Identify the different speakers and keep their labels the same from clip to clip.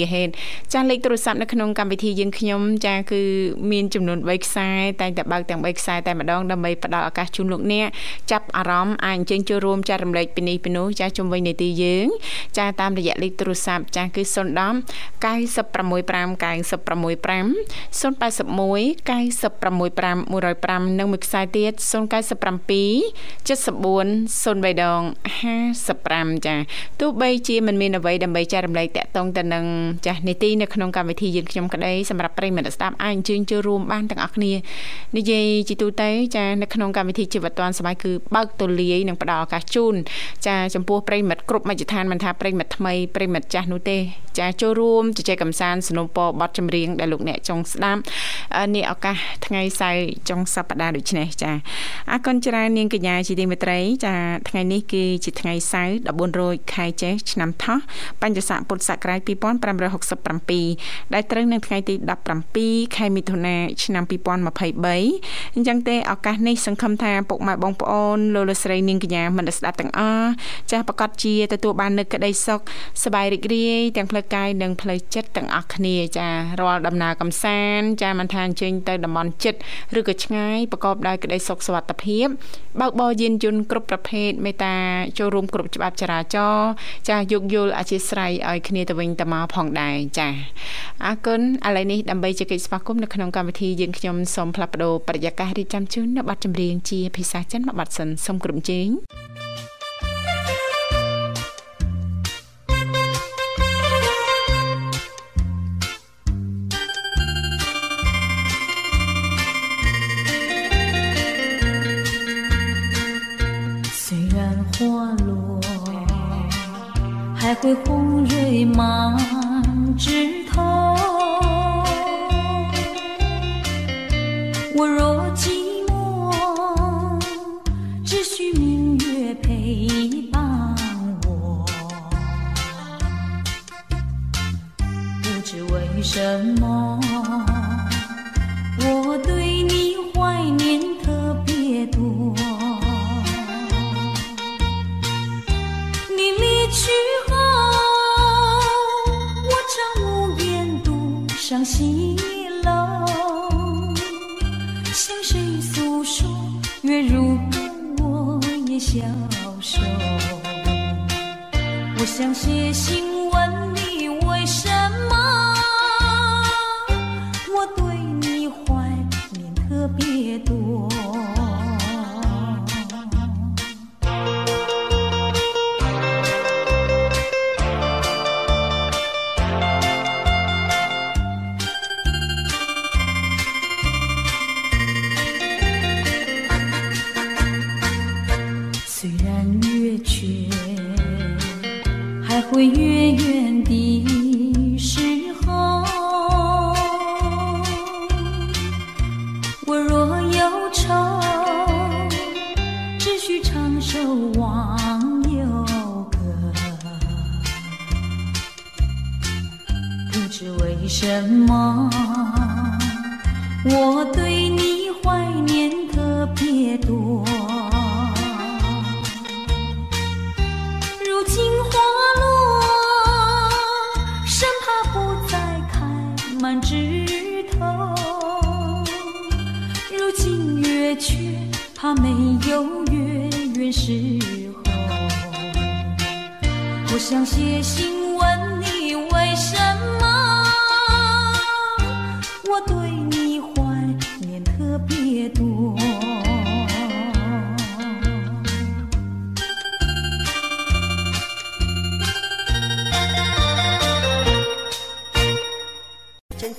Speaker 1: 5 MHz ចាស់លេខទូរស័ព្ទនៅក្នុងកម្មវិធីយើងខ្ញុំចាគឺមានចំនួន3ខ្សែតែងតែបើកទាំង3ខ្សែតែម្ដងដើម្បីផ្ដល់ឱកាសជូនលោកអ្នកចាប់អារម្មណ៍អាចអញ្ជើញចូលរួមចែករំលែកពីនេះពីនោះចាស់ជំវិញនីតិយើងចាតាមរយៈលេខទូរស័ព្ទចាស់គឺ010 965 965 081 965 105និងមួយខ្សែទៀត097 74 03ដង55ចាទោះបីជាមិនមានអ្វីដើម្បីចែករំលែកតកតងទៅនឹងចាស់នីតិនៅក្នុងកម្មវិធីយើងខ្ញុំក្តីសម្រាប់ប្រិយមិត្តស្ដាប់អាចអញ្ជើញចូលរួមបានទាំងអស់គ្នានិយាយជីទូទៅចានៅក្នុងកម្មវិធីជីវិតឌွန်សម័យគឺបើកទូលាយនិងផ្ដល់ឱកាសជូនចាចំពោះប្រិយមិត្តគ្រប់មជ្ឈដ្ឋានមិនថាប្រិយមិត្តថ្មីប្រិយមិត្តចាស់នោះទេចាចូលរួមជជែកកម្សាន្តสนុំពរបទចម្រៀងដែលលោកអ្នកចង់ស្ដាប់នេះឱកាសថ្ងៃសៅរ៍ចុងសប្តាហ៍ដូចនេះចាអរគុណច្រើននាងកញ្ញាជាទីមេត្រីចាថ្ងៃនេះគឺជាថ្ងៃសៅរ៍14រោចខែចេសឆ្នាំថោះបញ្ញស័កពុទ្ធសករាជ 2567ដែលត្រូវនៅថ្ងៃទី17ខែមិថុនាឆ្នាំ2023អញ្ចឹងទេឱកាសនេះសង្ឃឹមថាពុកម៉ែបងប្អូនលោកលោកស្រីនាងកញ្ញាមិនស្ដាប់ទាំងអស់ចាស់ប្រកាសជាទទួលបាននូវក្តីសុខសប្បាយរីករាយទាំងផ្លូវកាយនិងផ្លូវចិត្តទាំងអស់គ្នាចារាល់ដំណើរកំសាន្តចាមិនថាអញ្ជើញទៅតំបន់ចិត្តឬក៏ឆ្ងាយប្រកបដោយក្តីសុខសុវត្ថិភាពបើកបរយានយន្តគ្រប់ប្រភេទមេត្តាចូលរួមគ្រប់ច្បាប់ចរាចរណ៍ចាយោគយល់អធិស្ឋានឲ្យគ្នាទៅវិញទៅមកផងដែរចាអរគុណឥឡូវនេះដើម្បីជែកស្វាគមន៍នៅក្នុងកម្មវិធីយើងខ្ញុំសូមផ្លាស់ប្ដូរបរិយាកាសរៀបចំជូននៅប័ណ្ណចម្រៀងជាភាសាចិនមួយប័ណ្ណសិនសូមក្រុមជេង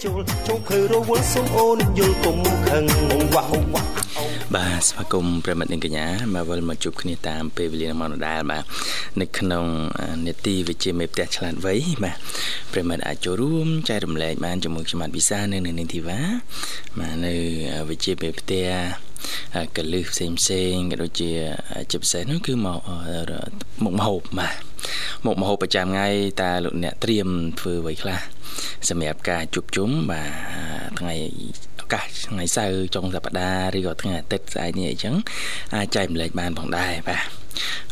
Speaker 2: ចូលចុងភៅរវល់សុំអូនយល់គុំខឹងវ៉ាវ៉ា
Speaker 3: បាទស្វាគមន៍ប្រិមិត្តនិងកញ្ញាមកវិលមកជួបគ្នាតាមពេលវេលាម៉ោងដដែលបាទនៅក្នុងនេតិវិជាមេផ្ទះឆ្លាតវៃបាទប្រិមិត្តអាចចូលរួមចែករំលែកបានជាមួយខ្ញុំបាទវិសានៅនៅនាងធីវ៉ាបាទនៅវិជាមេផ្ទះកលឹះផ្សេងផ្សេងក៏ដូចជាជាពិសេសនោះគឺមកមុខមហូបបាទ មុខមហូបប្រចាំថ្ងៃតើលោកអ្នកត្រៀមធ្វើអ្វីខ្លះសម្រាប់ការជួបជុំបាទថ្ងៃឱកាសថ្ងៃសៅរ៍ចុងសប្តាហ៍ឬក៏ថ្ងៃអាទិត្យស្អែកនេះអញ្ចឹងអាចចែកម្លែកបានផងដែរបាទ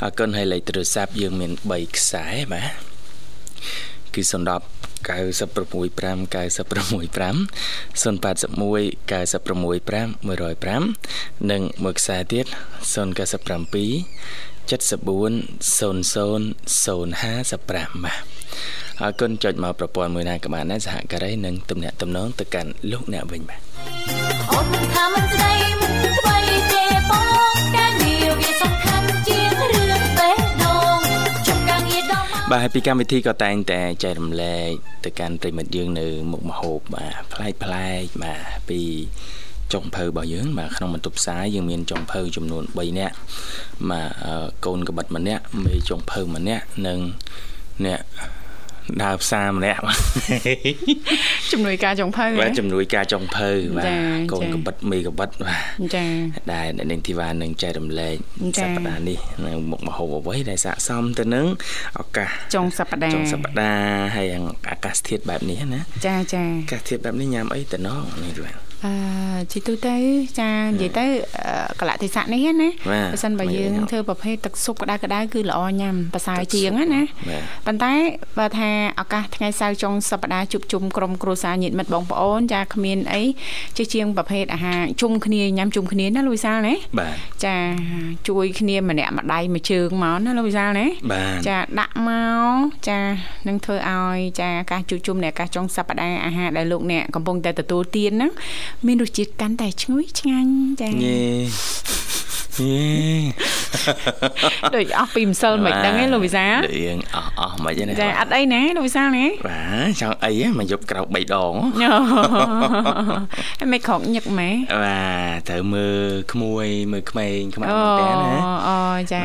Speaker 3: អរគុណហើយលេខទូរស័ព្ទយើងមាន3ខ្សែបាទគឺ010 965 965 081 965 105និងមួយខ្សែទៀត097 74 00 055បាទអរគុណចុចមកប្រព័ន្ធមួយណាក៏បានដែរសហការីនឹងទំនាក់ទំនងទៅកាន់លោកអ្នកវិញបាទអូនថាមិនស្ដីមិនថ្មីទេបងការងារវាសំខាន់ជាងរឿងបេះដូងជប់ការងារដល់បាទពីកម្មវិធីក៏តែងតែចែករំលែកទៅកាន់ប្រិមិត្តយើងនៅមុខមហូបបាទប្លែកប្លែកបាទពី ចុងភៅរបស់យើងបាទក្នុងបន្ទប់ផ្សាយយើងមានចុងភៅចំនួន3នាក់បាទកូនកបិតម្នាក់មេចុងភៅម្នាក់និងអ្នកដើរផ្សារម្នាក់
Speaker 1: ជំនួយការចុងភៅ
Speaker 3: បាទជំនួយការចុងភៅបាទកូនកបិតមេកបិតបាទ
Speaker 1: ចា
Speaker 3: ដែលអ្នកនាងធីវ៉ានឹងចែករំលែកសប្តាហ៍នេះនៅមុខមហូបអ្វីដែលស័ក្តិសមទៅនឹងឱកាស
Speaker 1: ចុងសប្តាហ៍
Speaker 3: ចុងសប្តាហ៍ហើយអាកាសធាតុបែបនេះណា
Speaker 1: ចាចា
Speaker 3: អាកាសធាតុបែបនេះញ៉ាំអីទៅណោះនេះបាទ
Speaker 1: អឺជីទូទៅចានិយាយទៅកលៈទេសៈនេះណាបើសិនបើយើងធ្វើប្រភេទទឹកស៊ុបក្តៅក្តៅគឺល្អញ៉ាំប្រសើរជាងណាប៉ុន្តែបើថាឱកាសថ្ងៃសៅរ៍ចុងសប្តាហ៍ជួបជុំក្រុមគ្រួសារញាតិមិត្តបងប្អូនចាគ្មានអីជាជាងប្រភេទអាហារជុំគ្នាញ៉ាំជុំគ្នាណាលូយសាលណាចាជួយគ្នាម្នាក់ម្ដាយមួយជើងមកណាលូយសាលណាចាដាក់មកចានឹងធ្វើឲ្យចាការជួបជុំនៃឱកាសចុងសប្តាហ៍អាហារដែលលោកអ្នកកំពុងតែទទួលទានហ្នឹងមានរសជាតិកាន់តែឈ្ងុយឆ្ងាញ់ចា៎យេយេ ដូចអស់ពីម្សិលមិនដឹងទេលោកវិសាល
Speaker 3: យើងអស់អស់មិនទេ
Speaker 1: ចាអត់អីណាលោកវិសាលណា
Speaker 3: បាទចង់អីមកយកក្រោក3ដង
Speaker 1: ហើយមិនក្រោកញឹកម៉ែ
Speaker 3: បាទត្រូវមើលក្មួយមើលក្មេងខ្មាស់មែនតើណា
Speaker 1: អូចា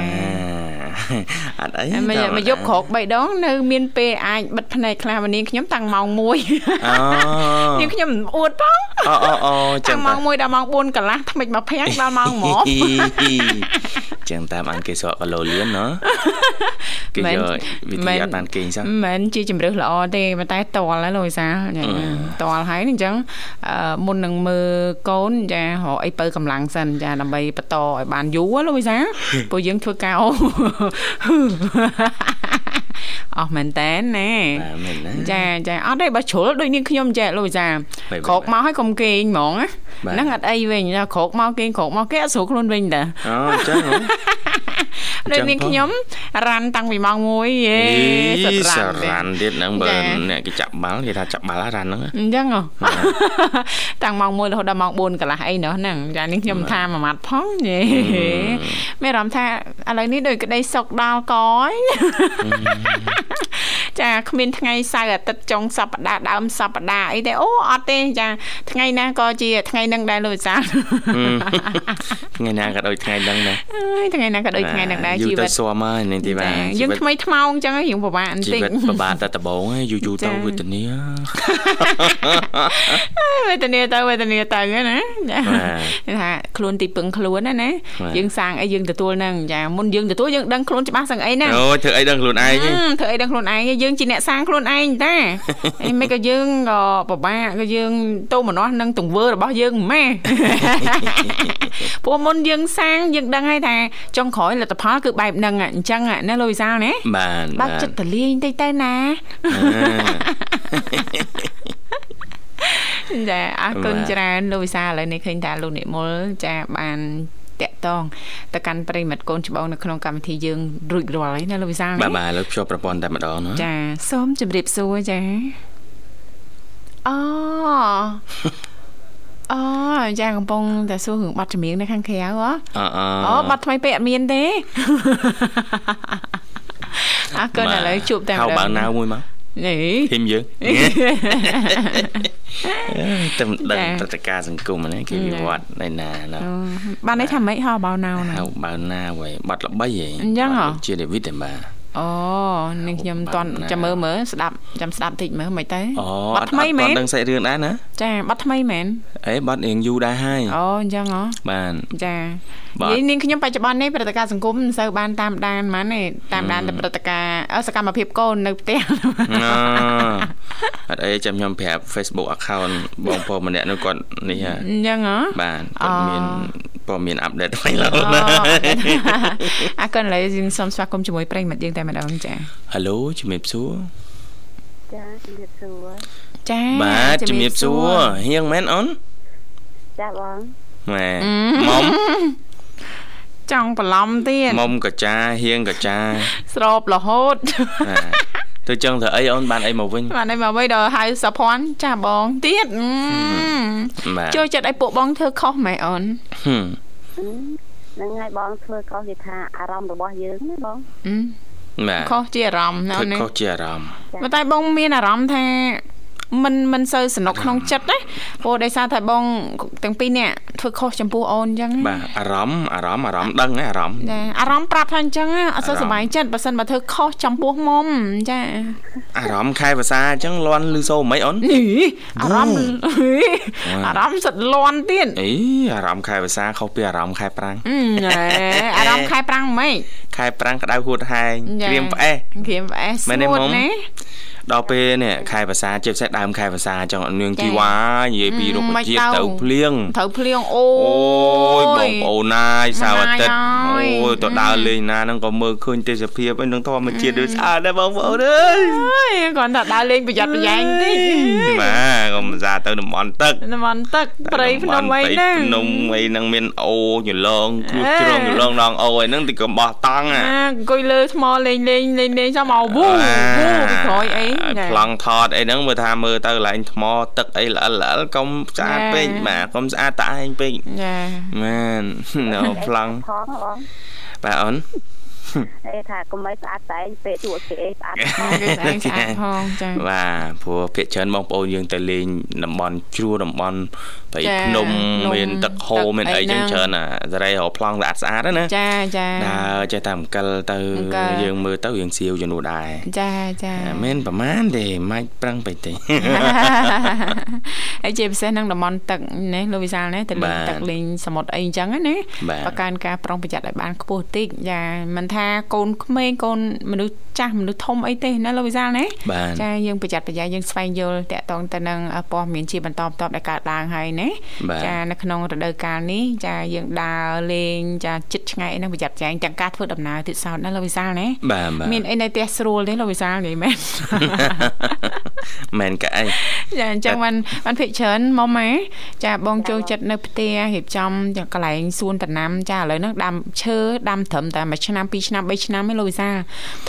Speaker 3: អត់អី
Speaker 1: មកមកយកក្រោក3ដងនៅ មានពេលអាចបិទភ្នែកខ្លះវនាងខ្ញុំតាំងម៉ោង1អូនាងខ្ញុំអួតផង
Speaker 3: អូអូអូ
Speaker 1: ចឹងម៉ោង1ដល់ម៉ោង4កន្លះថ្មិចមកភាំងដល់ម៉ោង
Speaker 3: 1ចឹងតាមអានគេស្រកកឡូលៀនណាគេយកវិធីអត់បានគេងសោះ
Speaker 1: មិនមែនជាជំរឿសល្អទេប៉ុន្តែតល់ហើយលោកវិសាតល់ហើយអញ្ចឹងមុននឹងមើលកូនចារកអីបើកម្លាំងសិនចាដើម្បីបន្តឲ្យបានយូរលោកវិសាព្រោះយើងធ្វើការអស់មែនតើណាចាចាអត់ទេបើជ្រុលដូចនាងខ្ញុំចាលោកវិសាក្រោកមកឲ្យកុំគេងហ្មង ហ្នឹងអត់អីវិញក្រោកមកគេងក្រោកមកគេអត់ស្រួលខ្លួនវិញតា
Speaker 3: អូអញ្ចឹង
Speaker 1: ដូចនាងខ្ញុំរ៉ាន់តាំងពីម៉ោង1យេ
Speaker 3: សរ៉ាន់រ៉ាន់ទៀតហ្នឹងបើអ្នកគេចាប់បាល់គេថាចាប់បាល់រ៉ាន់ហ្នឹង
Speaker 1: អញ្ចឹងតាំងម៉ោង1រហូតដល់ម៉ោង4កន្លះអីនោះហ្នឹងចានាងខ្ញុំថាមួយម៉ាត់ផងយេមានអារម្មណ៍ថាឥឡូវនេះដូចក្តីសុកដល់កយ ចាគ្មានថ្ងៃសៅរ៍អាទិត្យចុងសប្តាហ៍ដើមសប្តាហ៍អីទេអូអត់ទេចាថ្ងៃណាក៏ជាថ្ងៃនឹងដែរលោកវិសា
Speaker 3: ថ្ងៃណាក៏ដូចថ្ងៃនឹងដែរ
Speaker 1: អើយថ្ងៃណាក៏ដូចថ្ងៃនឹងដែរ
Speaker 3: ជីវិតយូរទៅស្មហើយនេះទីបាទ
Speaker 1: យើងថ្មីថ្មោងអញ្ចឹងយើងពិបាកបន្តិចជីវិត
Speaker 3: ពិបាកតែដំបងយូរយូរទៅវេទនា
Speaker 1: វេទនាទៅវេទនាទៅណាចាថាខ្លួនទីពឹងខ្លួនណាណាយើងសាងអីយើងទទួលនឹងចាមុនយើងទទួលយើងដឹងខ្លួនច្បាស់សឹងអីណា
Speaker 3: អូធ្វើអីដឹងខ្លួនឯង
Speaker 1: ធ្វើអីដឹងខ្លួនឯងយើងជាអ្នកសាងខ្លួនឯងតាអីមិនក៏យើងក៏ពិបាកក៏យើងទៅមនោះនឹងទង្វើរបស់យើងម៉ែព្រោះមុនយើងសាងយើងដឹងហើយថាចុងក្រោយលទ្ធផលគឺបែបហ្នឹងអញ្ចឹងណាលូយសាលណា
Speaker 3: បាទ
Speaker 1: បើកចិត្តតលៀងតិចទៅណាចាអរគុណច្រើនលោកវិសាឥឡូវនេះឃើញថាលោកនិមលចាបាន តាក់តងទៅកាន់ប្រិមិត្តកូនច្បងនៅក្នុងកម្មវិធីយើងរួចរាល់ហើយណាលោកវិសាល
Speaker 3: បាទបាទឥឡូវភ្ជាប់ប្រព័ន្ធតែម្ដងណា
Speaker 1: ចាសូមជម្រាបសួរចាអូអូចាកំពុងតែសួររឿងប័ណ្ណចម្រៀងនៅខាងក្រៅហ៎អូអូប័ណ្ណថ្មីពេកអត់មានទេអរគុណឥឡូវជួបតែ
Speaker 3: ម្ដងហៅបើណៅមួយមក
Speaker 1: នេះ
Speaker 3: ធីមយើង តែមិនដឹងព្រឹត្តិការណ៍សង្គមហ្នឹងគេវិវត្តនៅណាណា
Speaker 1: អូបានន័យថាម៉េចហៅបោណៅណា
Speaker 3: ហៅបើណាវ៉ៃបាត់ល្បីហ៎
Speaker 1: អញ្ចឹងហ៎
Speaker 3: ជាដេវីតទេបាទ
Speaker 1: អូនេះខ្ញុំ
Speaker 3: បា
Speaker 1: ត
Speaker 3: ត់
Speaker 1: ន់
Speaker 3: ណា
Speaker 1: ចាំមើលមើលស្ដាប់ចាំស្ដាប់តិចមើលមិនទៅ
Speaker 3: អូ
Speaker 1: បាត់ថ្មីមែន
Speaker 3: អត់ដឹងសាច់រឿងដែរណា
Speaker 1: ចាបាត់ថ្មីមែន
Speaker 3: អេបាត់រៀងយូរដែរហើយ
Speaker 1: អូអញ្ចឹងហ៎
Speaker 3: បាទ
Speaker 1: ចា
Speaker 3: បាទ
Speaker 1: និយាយនាងខ្ញុំបច្ចុប្បន្ននេះព្រឹត្តិការណ៍សង្គមមិនសូវបានតាមដានហ្មងទេតាមដានតែព្រឹត្តិការណ៍អឺសកម្មភាពកូននៅផ្ទះ
Speaker 3: អអត់អីចាំខ្ញុំប្រាប់ Facebook account បងប្អូនម្នាក់នោះគាត់នេះហ่ะ
Speaker 1: អញ្ចឹងហ៎
Speaker 3: បាទគាត់
Speaker 1: អូ
Speaker 3: មានព័ត៌មានអាប់ដេតថ្មីឡើង
Speaker 1: អូ
Speaker 3: ណា
Speaker 1: អរគុណឥឡូវយើងសូមស្វាគមន៍ជាមួយប្រិយមិត្តយើងតែម្ដងចា
Speaker 3: ហៅឡូជំរាបសួរ
Speaker 4: ចាជំរាបសួរ
Speaker 1: ចា
Speaker 3: បាទជំរាបសួរហៀងមែនអូន
Speaker 4: ចាបង
Speaker 3: ម៉ែមុំ
Speaker 1: ចង់បន្លំទៀត
Speaker 3: មុំកាចាហៀងកាចា
Speaker 1: ស្របរហូត
Speaker 3: បាទទៅចឹងធ្វើអីអូនបានអីមកវិញ
Speaker 1: បានឯមកវិញដល់ហៅសុភ័ណ្ឌចាបងទៀតអឺ
Speaker 3: បាទ
Speaker 1: ចូលចិត្តឲ្យពួកបងធ្វើខុសម៉េចអូន
Speaker 3: ហឹម
Speaker 4: ហ្នឹងហើយបងធ្វើខុសគេថាអារម្មណ៍របស់យើងណាបង
Speaker 1: អឺ
Speaker 3: បាទ
Speaker 1: ខុសជាអារម្មណ៍ណា
Speaker 3: ធ្វើ
Speaker 1: អូនណា
Speaker 3: ខុសជាអារម្មណ៍
Speaker 1: ប៉ុន្តែបងមានអារម្មណ៍ថា មិនមិនសូវសំណុកក្នុងចិត្តណាព្រោះដោយសារតែបងទាំងពីរនាក់ធ្វើខុសចំពោះអូនអញ្ចឹង
Speaker 3: បាទអារម្មណ៍អារម្មណ៍អារម្មណ៍ដឹងណាអារម្មណ៍
Speaker 1: ចាអារម្មណ៍ប្រាប់ថាអញ្ចឹងអត់សូវសុបាយចិត្តបើសិនបើធ្វើខុសចំពោះមុំចា
Speaker 3: អារម្មណ៍ខែភាសាអញ្ចឹងលន់ឬសូមិនអូន
Speaker 1: អារម្មណ៍អារម្មណ៍សិតលន់ទៀត
Speaker 3: អីអារម្មណ៍ខែភាសាខុសពីអារម្មណ៍ខែប្រាំង
Speaker 1: ណែអារម្មណ៍ខែប្រាំងមិន
Speaker 3: ខែប្រាំងក្តៅហួតហែងក្រៀមផ្អែស
Speaker 1: ក្រៀមផ្អែសស្ងួតណា
Speaker 3: ដល់ពេលនេះខែភាសាជាពិសេសដើមខែភាសាអញ្ចឹងអត់នាង
Speaker 1: ចា
Speaker 3: ជីវ៉ានិយាយពីរុក្ខជាតិ
Speaker 1: មិនទៅ
Speaker 3: ទៅភ្លៀង
Speaker 1: ត្រូវភ្លៀងអូ
Speaker 3: អូ
Speaker 1: យ
Speaker 3: យបងប្អូនណាយសៅរ៍អាទិត្យ
Speaker 1: ម៉ាយ
Speaker 3: អូយទៅដើរលេងណាហ្នឹងក៏មើលឃើញទេសភាពឯនឹងធម្មជាតិដូចស្អាតដែរបងប្អូនអើយ
Speaker 1: អើយគាត់ថាដើរលេងប្រយ័ត្នប្រយែងតិច
Speaker 3: បាទកុំសាទៅតំបន់ទឹក
Speaker 1: តំបន់ទឹកព្រៃភ្នំអីហ្នឹង
Speaker 3: ភ្នំអីហ្នឹងមានអូយឡងគ្រួចជ្រងយឡងដងអូអីហ្នឹងទីកំបោះតង់អា
Speaker 1: អាអង្គុយលើថ្មលេងលេងលេងលេងចាំមកវូវូពីក្រោយអី
Speaker 3: ឲ្យប្លង់ថតអីហ្នឹងមើលថាមើលទៅកន្លែងថ្មទឹកអីល្អិលល្អិលកុំស្អាត
Speaker 1: ចា
Speaker 3: ពេកបាទកុំស្អាតតែឯងពេក
Speaker 1: ចា
Speaker 3: មែននៅប្លង់
Speaker 4: ផងបង
Speaker 3: បាទអូន
Speaker 4: អេថាកុំឲ្យស្អាតតែងពេកទួគេអីស្អាត
Speaker 1: គេស្អាតស្អាតផងចា
Speaker 3: បាទព្រោះភាគច្រើនបងប្អូនយើងទៅលេងតំបន់ជ្រួតំបន់ព្រៃ
Speaker 1: ចា
Speaker 3: ភ្នំ
Speaker 1: ភ្នំ
Speaker 3: មានទឹកហូរ
Speaker 1: ទឹក
Speaker 3: មានអី
Speaker 1: អី
Speaker 3: ចឹង
Speaker 1: ហ្នឹង
Speaker 3: ច្រើនអាសេរីរកប្លង់ស្អាតស្អាតណា
Speaker 1: ចាចា
Speaker 3: ដើរចេះតែអង្កិលទៅ
Speaker 1: អង្កិល
Speaker 3: យើងមើលទៅយើងសៀវជំនួសដែរ
Speaker 1: ចាចា
Speaker 3: អាមែនប្រហែលទេមិនប្រឹងពេកទេ
Speaker 1: ហើយជាពិសេសនឹងតំបន់ទឹកណាលោកវិសាលណាទៅលេង
Speaker 3: បាទ
Speaker 1: ទឹកលេងសមុទ្រអីអញ្ចឹងណា
Speaker 3: បាទ
Speaker 1: បកកើនការប្រុងប្រយ័ត្នឲ្យបានខ្ពស់តិចចាមិនថាកូនក្មេងកូនមនុស្សចាស់មនុស្សធំអីទេណាលោកវិសាលណា
Speaker 3: បាទ
Speaker 1: ចាយើងប្រយ័ត្នប្រយែងយើងស្វែងយល់តាក់ទងទៅនឹងព័ត៌មានជាបន្តបន្ទាប់ដែលកើតឡើងហើយណា
Speaker 3: បាទ
Speaker 1: ចានៅក្នុងរដូវកាលនេះចាយើងដើរលេងចាចិត្តឆ្ងាយអីហ្នឹងប្រយ័ត្នប្រយែងទាំងការធ្វើដំណើរទៀតសោតណាលោកវិសាលណា
Speaker 3: បាទបាទ
Speaker 1: មានអីនៅផ្ទះស្រួលទេលោកវិសាលនិយាយមែន
Speaker 3: មែនកាអី
Speaker 1: ចាអញ្ចឹងបានបានភិកច្រើនមកម៉ែចាបងចូលចិត្តនៅផ្ទះរៀបចំទាំងកន្លែងសួនដំណាំចាឥឡូវហ្នឹងដាំឈើដាំត្រឹមតែមួយឆ្នាំពីរឆ្នាំបីឆ្នាំឯងលោកវិសាល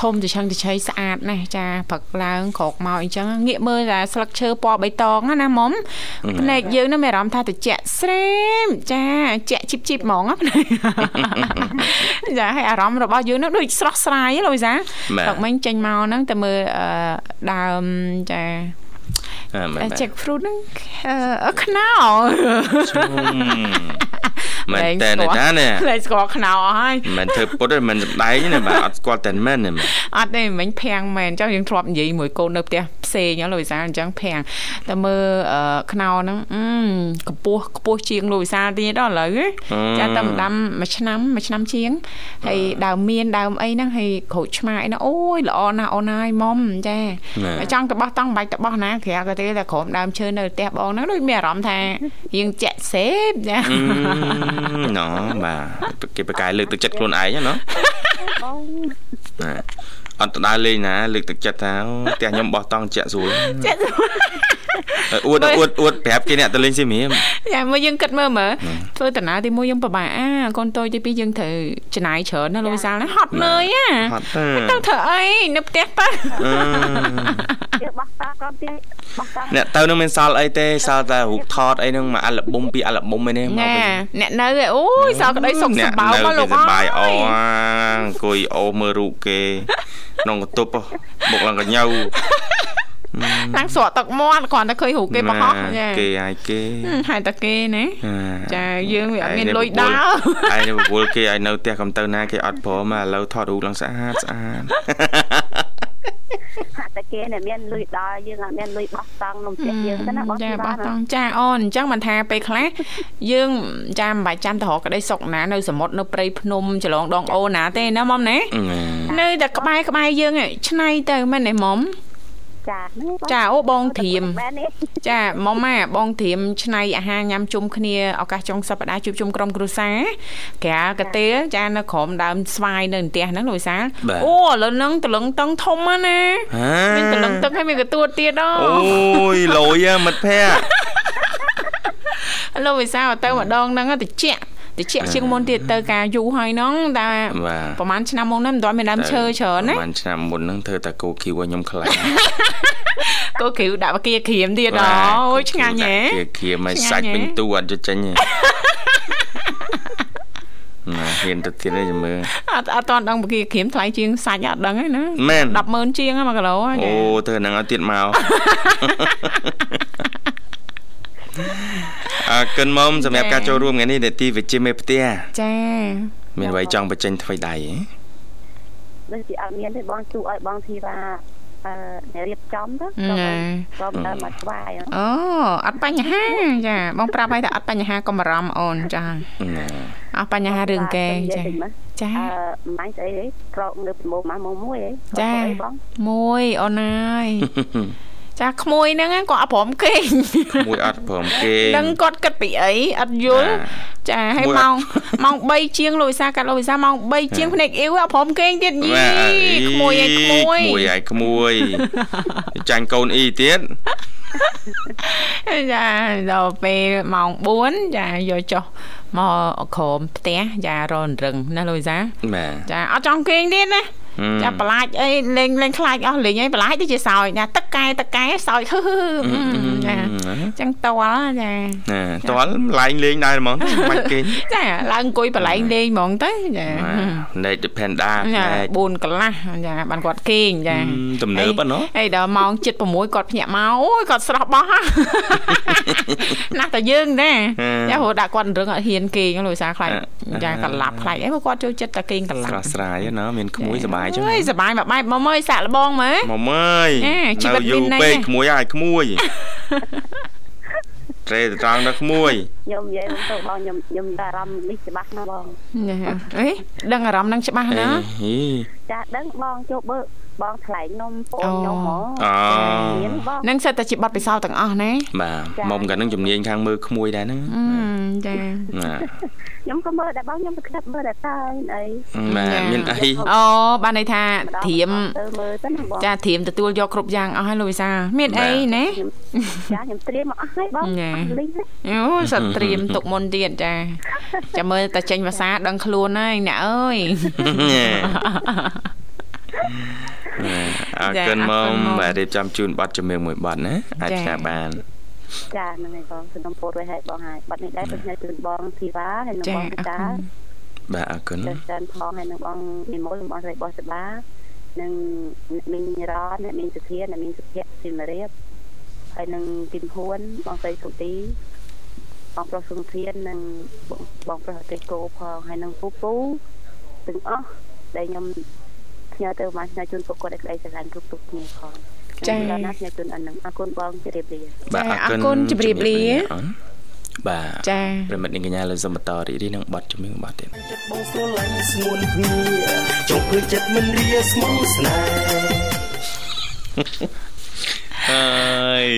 Speaker 1: ធំទៅឆឹងទៅឆៃស្អាតណាស់ចាព្រឹកឡើងក្រោកមកអញ្ចឹងងាកមើលតែស្លឹកឈើពណ៌បៃតងណាណាមុំភ្នែកយើងហ្នឹងមានអារម្មណ៍ថាត្រជាក់ស្រេមចាជាក់ជីបជីបហ្មងណាភ្នែកចាហើយអារម្មណ៍របស់យើងហ្នឹងដូចស្រស់ស្រាយហ៎លោកវិសាល
Speaker 3: បាទ
Speaker 1: ព្រឹកមិញចេញមកហ្នឹងតែមើលអឺដើមចា
Speaker 3: អ่าមែនបាទ
Speaker 1: Jack fruit ហ្នឹងអឺខ្នោ
Speaker 3: មែនតែណាតានេះ
Speaker 1: លែងស្គាល់ខ្នោអស់ហើយ
Speaker 3: មិនធ្វើពុតទេមិនសំដែងទេណាបាទអត់ស្គាល់តែមែនទេបាទ
Speaker 1: អត់ទេមិញភាំងមែនចុះយើងធ្លាប់និយាយមួយកូននៅផ្ទះផ្សេងហ៎លោកវិសាលអញ្ចឹងភាំងតែមើលអឺខ្នោហ្នឹងអឺកម្ពស់ខ្ពស់ជាងលោកវិសាលទៀតដល់ឥឡូវហ៎ចាតែម្ដាំមួយឆ្នាំមួយឆ្នាំជាងហើយដើមមានដើមអីហ្នឹងហើយក្រូចឆ្មាអីហ្នឹងអូយល្អណាស់អូនហើយមុំចាចង់ទៅបោះតង់បាច់ទៅបោះណាក្រៅក៏ទេតែក្រុមដើមឈើនៅផ្ទះបងហ្នឹងដូចមានអារម្មណ៍ថាយើងចាក់សេបចា
Speaker 3: ណ៎បាទគេប្រកាយលើកទឹកចិត្តខ្លួនឯងណា
Speaker 4: បង
Speaker 3: អត់ទៅដើរលេងណាលើកទឹកចិត្តថាអូផ្ទះខ្ញុំបោះតង់ជាក់ស្រួល
Speaker 1: ចាក់
Speaker 3: អួតអួតអួតប្រាប់គេអ្នកទៅលេងសៀមរាប
Speaker 1: យ៉ាមកយើងគិតមើលមើលធ្វើដំណើរទី1យើងពិបាកអាកូនតូចទី2យើងត្រូវចំណាយច្រើនណាលោកវិសាលណាហត់នឿយអា
Speaker 3: ហត់ទៅ
Speaker 1: ទៅធ្វើអីនៅផ្ទះទៅ
Speaker 3: អឺ
Speaker 5: យើងបោះតាក៏ទៀតបោះតា
Speaker 3: អ្នកទៅនឹងមិនសល់អីទេសល់តែរូបថតអីហ្នឹងមួយអាល់ប៊ុមពីរអាល់ប៊ុមឯនេះមក
Speaker 1: ណា
Speaker 3: វិញ
Speaker 1: អ្នកនៅឯអូយសោកក្តីសុខ
Speaker 3: អ្នក
Speaker 1: សម្បោ
Speaker 3: នៅ
Speaker 1: មកលោក
Speaker 3: គេស
Speaker 1: អ
Speaker 3: បាយអើ
Speaker 1: យ
Speaker 3: អង្គុយអូមើលរូបគេ ក្នុងកន្ទប់ហ៎បុកឡើងកញ្ញៅ
Speaker 1: តាំងស្រក់ទឹកមាត់គ្រាន់តែឃើញរូបគេបោះចា
Speaker 3: គេឲ្យគេ
Speaker 1: ហឹមហេតុតែគេណា
Speaker 3: អា
Speaker 1: ចាយើងវាអត់មាន
Speaker 3: ឯង
Speaker 1: លុយដើរ
Speaker 3: ឯងនេះបវល់គេឲ្យនៅផ្ទះកំទៅណាគេអត់ព្រមឥឡូវថតរូបឡើងស្អាតស្អាត
Speaker 5: ហាក់តែគេអ្នកមានលុយដល់យើងអត់មានលុយបោះតង់នំផ្ទះយើងទៅណាបោះ
Speaker 1: ចា
Speaker 5: ទី
Speaker 1: បោះ
Speaker 5: បាន
Speaker 1: តង់ចាអូនអញ្ចឹងមិនថាពេលខ្លះយើងចាមិនបាច់ចាំទៅរកក្តីសុខណានៅសមុទ្រនៅព្រៃភ្នំចលងដងអូណាទេណាមុំណានៅតែក្បែរក្បែរយើងឯងឆ្នៃទៅមែនទេមុំ
Speaker 5: ចាហ្នឹងបង
Speaker 1: ចាអូបងធៀម
Speaker 5: បែបនេះ
Speaker 1: ចាមុំម៉ាបងធៀមឆ្នៃអាហារញ៉ាំជុំគ្នាឱកាសចុងសប្តាហ៍ជួបជុំក្រុមគ្រួសារក្រាលកាទេលចានៅក្រោមដើមស្វាយនៅផ្ទះហ្នឹងលោកវិសាលអូឥឡូវហ្នឹងតលឹងតឹងធំហ្នឹងណា
Speaker 3: ហា
Speaker 1: មានតលឹងទឹកហើយមានកទួតទៀតដល់
Speaker 3: អូយលយហ៎មិត្តភ័ក្តិ
Speaker 1: លោកវិសាលទៅម្ដងហ្នឹងតិច តិចជាងមុនទៀតទៅការយូរហើយហ្នឹងតែ
Speaker 3: បាទ
Speaker 1: ប្រហែលឆ្នាំមុនហ្នឹងមិនទាន់មានដើមឈើច្រើនណា
Speaker 3: ប្រហែលឆ្នាំមុនហ្នឹងធ្វើតែគោគីវឲ្យខ្ញុំខ្លាំង
Speaker 1: កូគ្រីវដាក់បកាក្រៀមទៀតអូយឆ្ងាញ់ហ៎
Speaker 3: គេគៀមឲ្យ
Speaker 1: ឆ្ងាញ់
Speaker 3: សាច់
Speaker 1: ហ៎
Speaker 3: ពេញទូអត់ចេញទេណាហ៊ានទៅទៀតទេមើល
Speaker 1: អត់អត់តន់ដឹងបកាក្រៀមថ្លៃជាងសាច់អត់ដឹងទេណា
Speaker 3: មែន
Speaker 1: 100,000ជាងហ្នឹង1គីឡូហ្នឹង
Speaker 3: អូធ្វើហ្នឹងឲ្យទៀតមក អើកិនមុំសម្រាប់ការចូលរួមថ្ងៃនេះនេតិវិជ្ជាមេផ្ទះ
Speaker 1: ចា
Speaker 3: មានអ្វីចង់បញ្ចេញថ្មីដៃហ៎
Speaker 5: ដូចជាអត់មានទេបងទូឲ្យបងធីវ៉ាអឺអ្នករៀបចំទៅ
Speaker 1: ណែ
Speaker 5: ក៏ទៅមកស្វាយ
Speaker 1: អូអត់បញ្ហាចាបងប្រាប់ឲ្យថាអត់បញ្ហាកុំបារម្ភអូនចា
Speaker 3: ណា
Speaker 1: អត់បញ្ហារឿងគេចាចា
Speaker 5: អឺមិនស្អីទេក្រោកនៅប្រមូលមកមកមួយឯង
Speaker 1: ចា
Speaker 5: អីបង
Speaker 1: មួយអូនហើយ ចាក្មួយហ្នឹងគាត់អត់ព្រមគេង
Speaker 3: មួយអត់ព្រមគេ
Speaker 1: ដឹងគាត់គិតពីអីអត់យល់ចាហើយ
Speaker 3: មួយ
Speaker 1: ម៉ោ
Speaker 3: អ
Speaker 1: ង
Speaker 3: ត់
Speaker 1: ម៉ោង3ជាងលោកវិសាកាត់លោកវិសាម៉ោង3ជាងភ្នែកអ៊ីវអត់ព្រមគេងទៀតយី
Speaker 3: បាទអី
Speaker 1: ក្មួយឯងក្មួយ
Speaker 3: ក្មួយឯងក្មួយចាញ់កូនអ៊ីទៀត
Speaker 1: ចាដល់ពេលម៉ោង4ចាយកចុះមកក្រោមផ្ទះចារនរឹងណាលោកវិសា
Speaker 3: បាទ
Speaker 1: ចាអត់ចង់គេងទៀតណា
Speaker 3: ហឹម
Speaker 1: ចាបន្លាចអីលេងលេងខ្លាចអស់លេងអីបន្លាចទៅជាសោយណាទឹកកែទឹកកែសោយហឺហឺហឺចាអញ្ចឹងតល់ចា
Speaker 3: ណាតលឡើងលេងដែរហ្មងមិនគេង
Speaker 1: ចាឡើងអង្គុយបលែងលេងហ្មងទៅចា
Speaker 3: ណេត Panda
Speaker 1: ចា
Speaker 3: ណេត
Speaker 1: 4កន្លះចាបានគាត់គេងចា
Speaker 3: ហឹមទំនើបហ៎ណូ
Speaker 1: ហើយដល់ម៉ោង7:06គាត់ភ្ញាក់មកអូយគាត់ស្រស់បោះហ่ะណាស់តែយើងដែរ
Speaker 3: ហឹម
Speaker 1: ចាព្រោះដាក់គាត់រឹងអត់ហ៊ានគេងលោកវិសាខ្លាច
Speaker 3: អឺ
Speaker 1: ចាកន្លាប់ខ្លាចអីព្រោះគាត់ចូលចិត្តតែគេងកន្លាប់
Speaker 3: ស្រស់ស្រាយណាមានក្មួយសុបាយចឹង
Speaker 1: អើយសុបាយមួយបែបម៉មអើយសាក់លបងមើល
Speaker 3: ម៉ម
Speaker 1: អើយ
Speaker 3: នៅយូរពេកក្មួយហើយក្មួយត្រេត្រង់ដល់ក្មួយ
Speaker 5: ខ្ញុំនិយាយទៅបងខ្ញុំខ្ញុំអារម្មណ៍នេះច្បាស់ណាស់បង
Speaker 1: អេដឹងអារម្មណ៍នឹងច្បាស់ណា
Speaker 5: ចាដឹងបងចូលបើ បងថ្លែងនំប្អូនខ្ញុំហ្មង
Speaker 3: អូ
Speaker 5: មានបង
Speaker 1: នឹងសិតតែជាប័ណ្ណពិសោធន៍ទាំងអស់ណា
Speaker 3: បាទ
Speaker 5: ចា៎
Speaker 3: មុំកាលហ្នឹងជំនាញខាងមើលក្មួយដែរហ្នឹង
Speaker 1: អឺចា
Speaker 3: ណា
Speaker 5: ខ្ញុំក៏មើលដែរបងខ្ញុំទៅក្តាប់មើលដែរតើអី
Speaker 3: បាទមានអី
Speaker 1: អូបានន័យថាធៀម
Speaker 5: ទៅមើលទៅណាបង
Speaker 1: ចាធៀមទទួលយកគ្រប់យ៉ាងអស់ហើយលោកវិសាមានអីណា
Speaker 5: ខ្ញុំចាខ្ញុំត្រៀមមកអស់ហើយបង
Speaker 1: ញ៉ា
Speaker 5: អស់លីងហើយ
Speaker 1: អូសិតត្រៀមទុកមុនទៀតចាចាំមើលតែចេញភាសាដឹងខ្លួនហើយអ្នកអើយ
Speaker 3: អរ
Speaker 1: ចា៎
Speaker 3: គុណ
Speaker 1: អរគុ
Speaker 3: មុំ
Speaker 1: ណមុំ
Speaker 3: បាទរៀបចំជូនប័ណ្ណជំនឿមួយប័ណ្ណណាអាច
Speaker 1: ចា៎
Speaker 3: ឆ្លាបាន
Speaker 5: ចាហ្នឹងហើយបងសំណពោតរួយហើយបងហើយបាត់នេះដែរខ្ញុំជូនបងធីវ៉ាហើយនឹង
Speaker 1: ចា
Speaker 5: បង
Speaker 1: អរ
Speaker 5: តា
Speaker 1: គុណ
Speaker 3: បាទអរគុណ
Speaker 5: ចាចានផងហើយនឹងបងនិមលបងស្រីបោះសបានិងអ្នកមីងរ៉នអ្នកមីងសុធាអ្នកមីងសុភ័ក្រស៊ីមរៀបហើយនឹងទីមហួនបងស្រីសុទីបងប្រុសសុធាននិងបងបងប្រុសអតិកោផងហើយនឹងពូពូទាំងអស់ដែលខ្ញុំ ផ្ញើទៅមកផ្ញើជូនពួកគាត់ឲ្យក្តីស្រឡាញ់គ្រប់ទុកគ្នាផង
Speaker 1: ចា៎
Speaker 5: ខ្ញុំណាស់ផ្ញើជូនអានឹងអរគុណបងជម្រាបលា
Speaker 3: បាទ
Speaker 1: ចាអរគុណជម្រាបលា
Speaker 3: អូនបាទ
Speaker 1: ចា
Speaker 3: ប្រិមិត្តនាងកញ្ញាលើសូមបន្តរីករាយនឹងប័ណ្ណជំនឿមួយប័ណ្ណទៀត
Speaker 2: ចិត្តបងស្រឡាញ់ស្ងួនគ្នាចង់ព្រឺចិត្តមិនរាស្មោះស្នេហ៍
Speaker 3: អើយ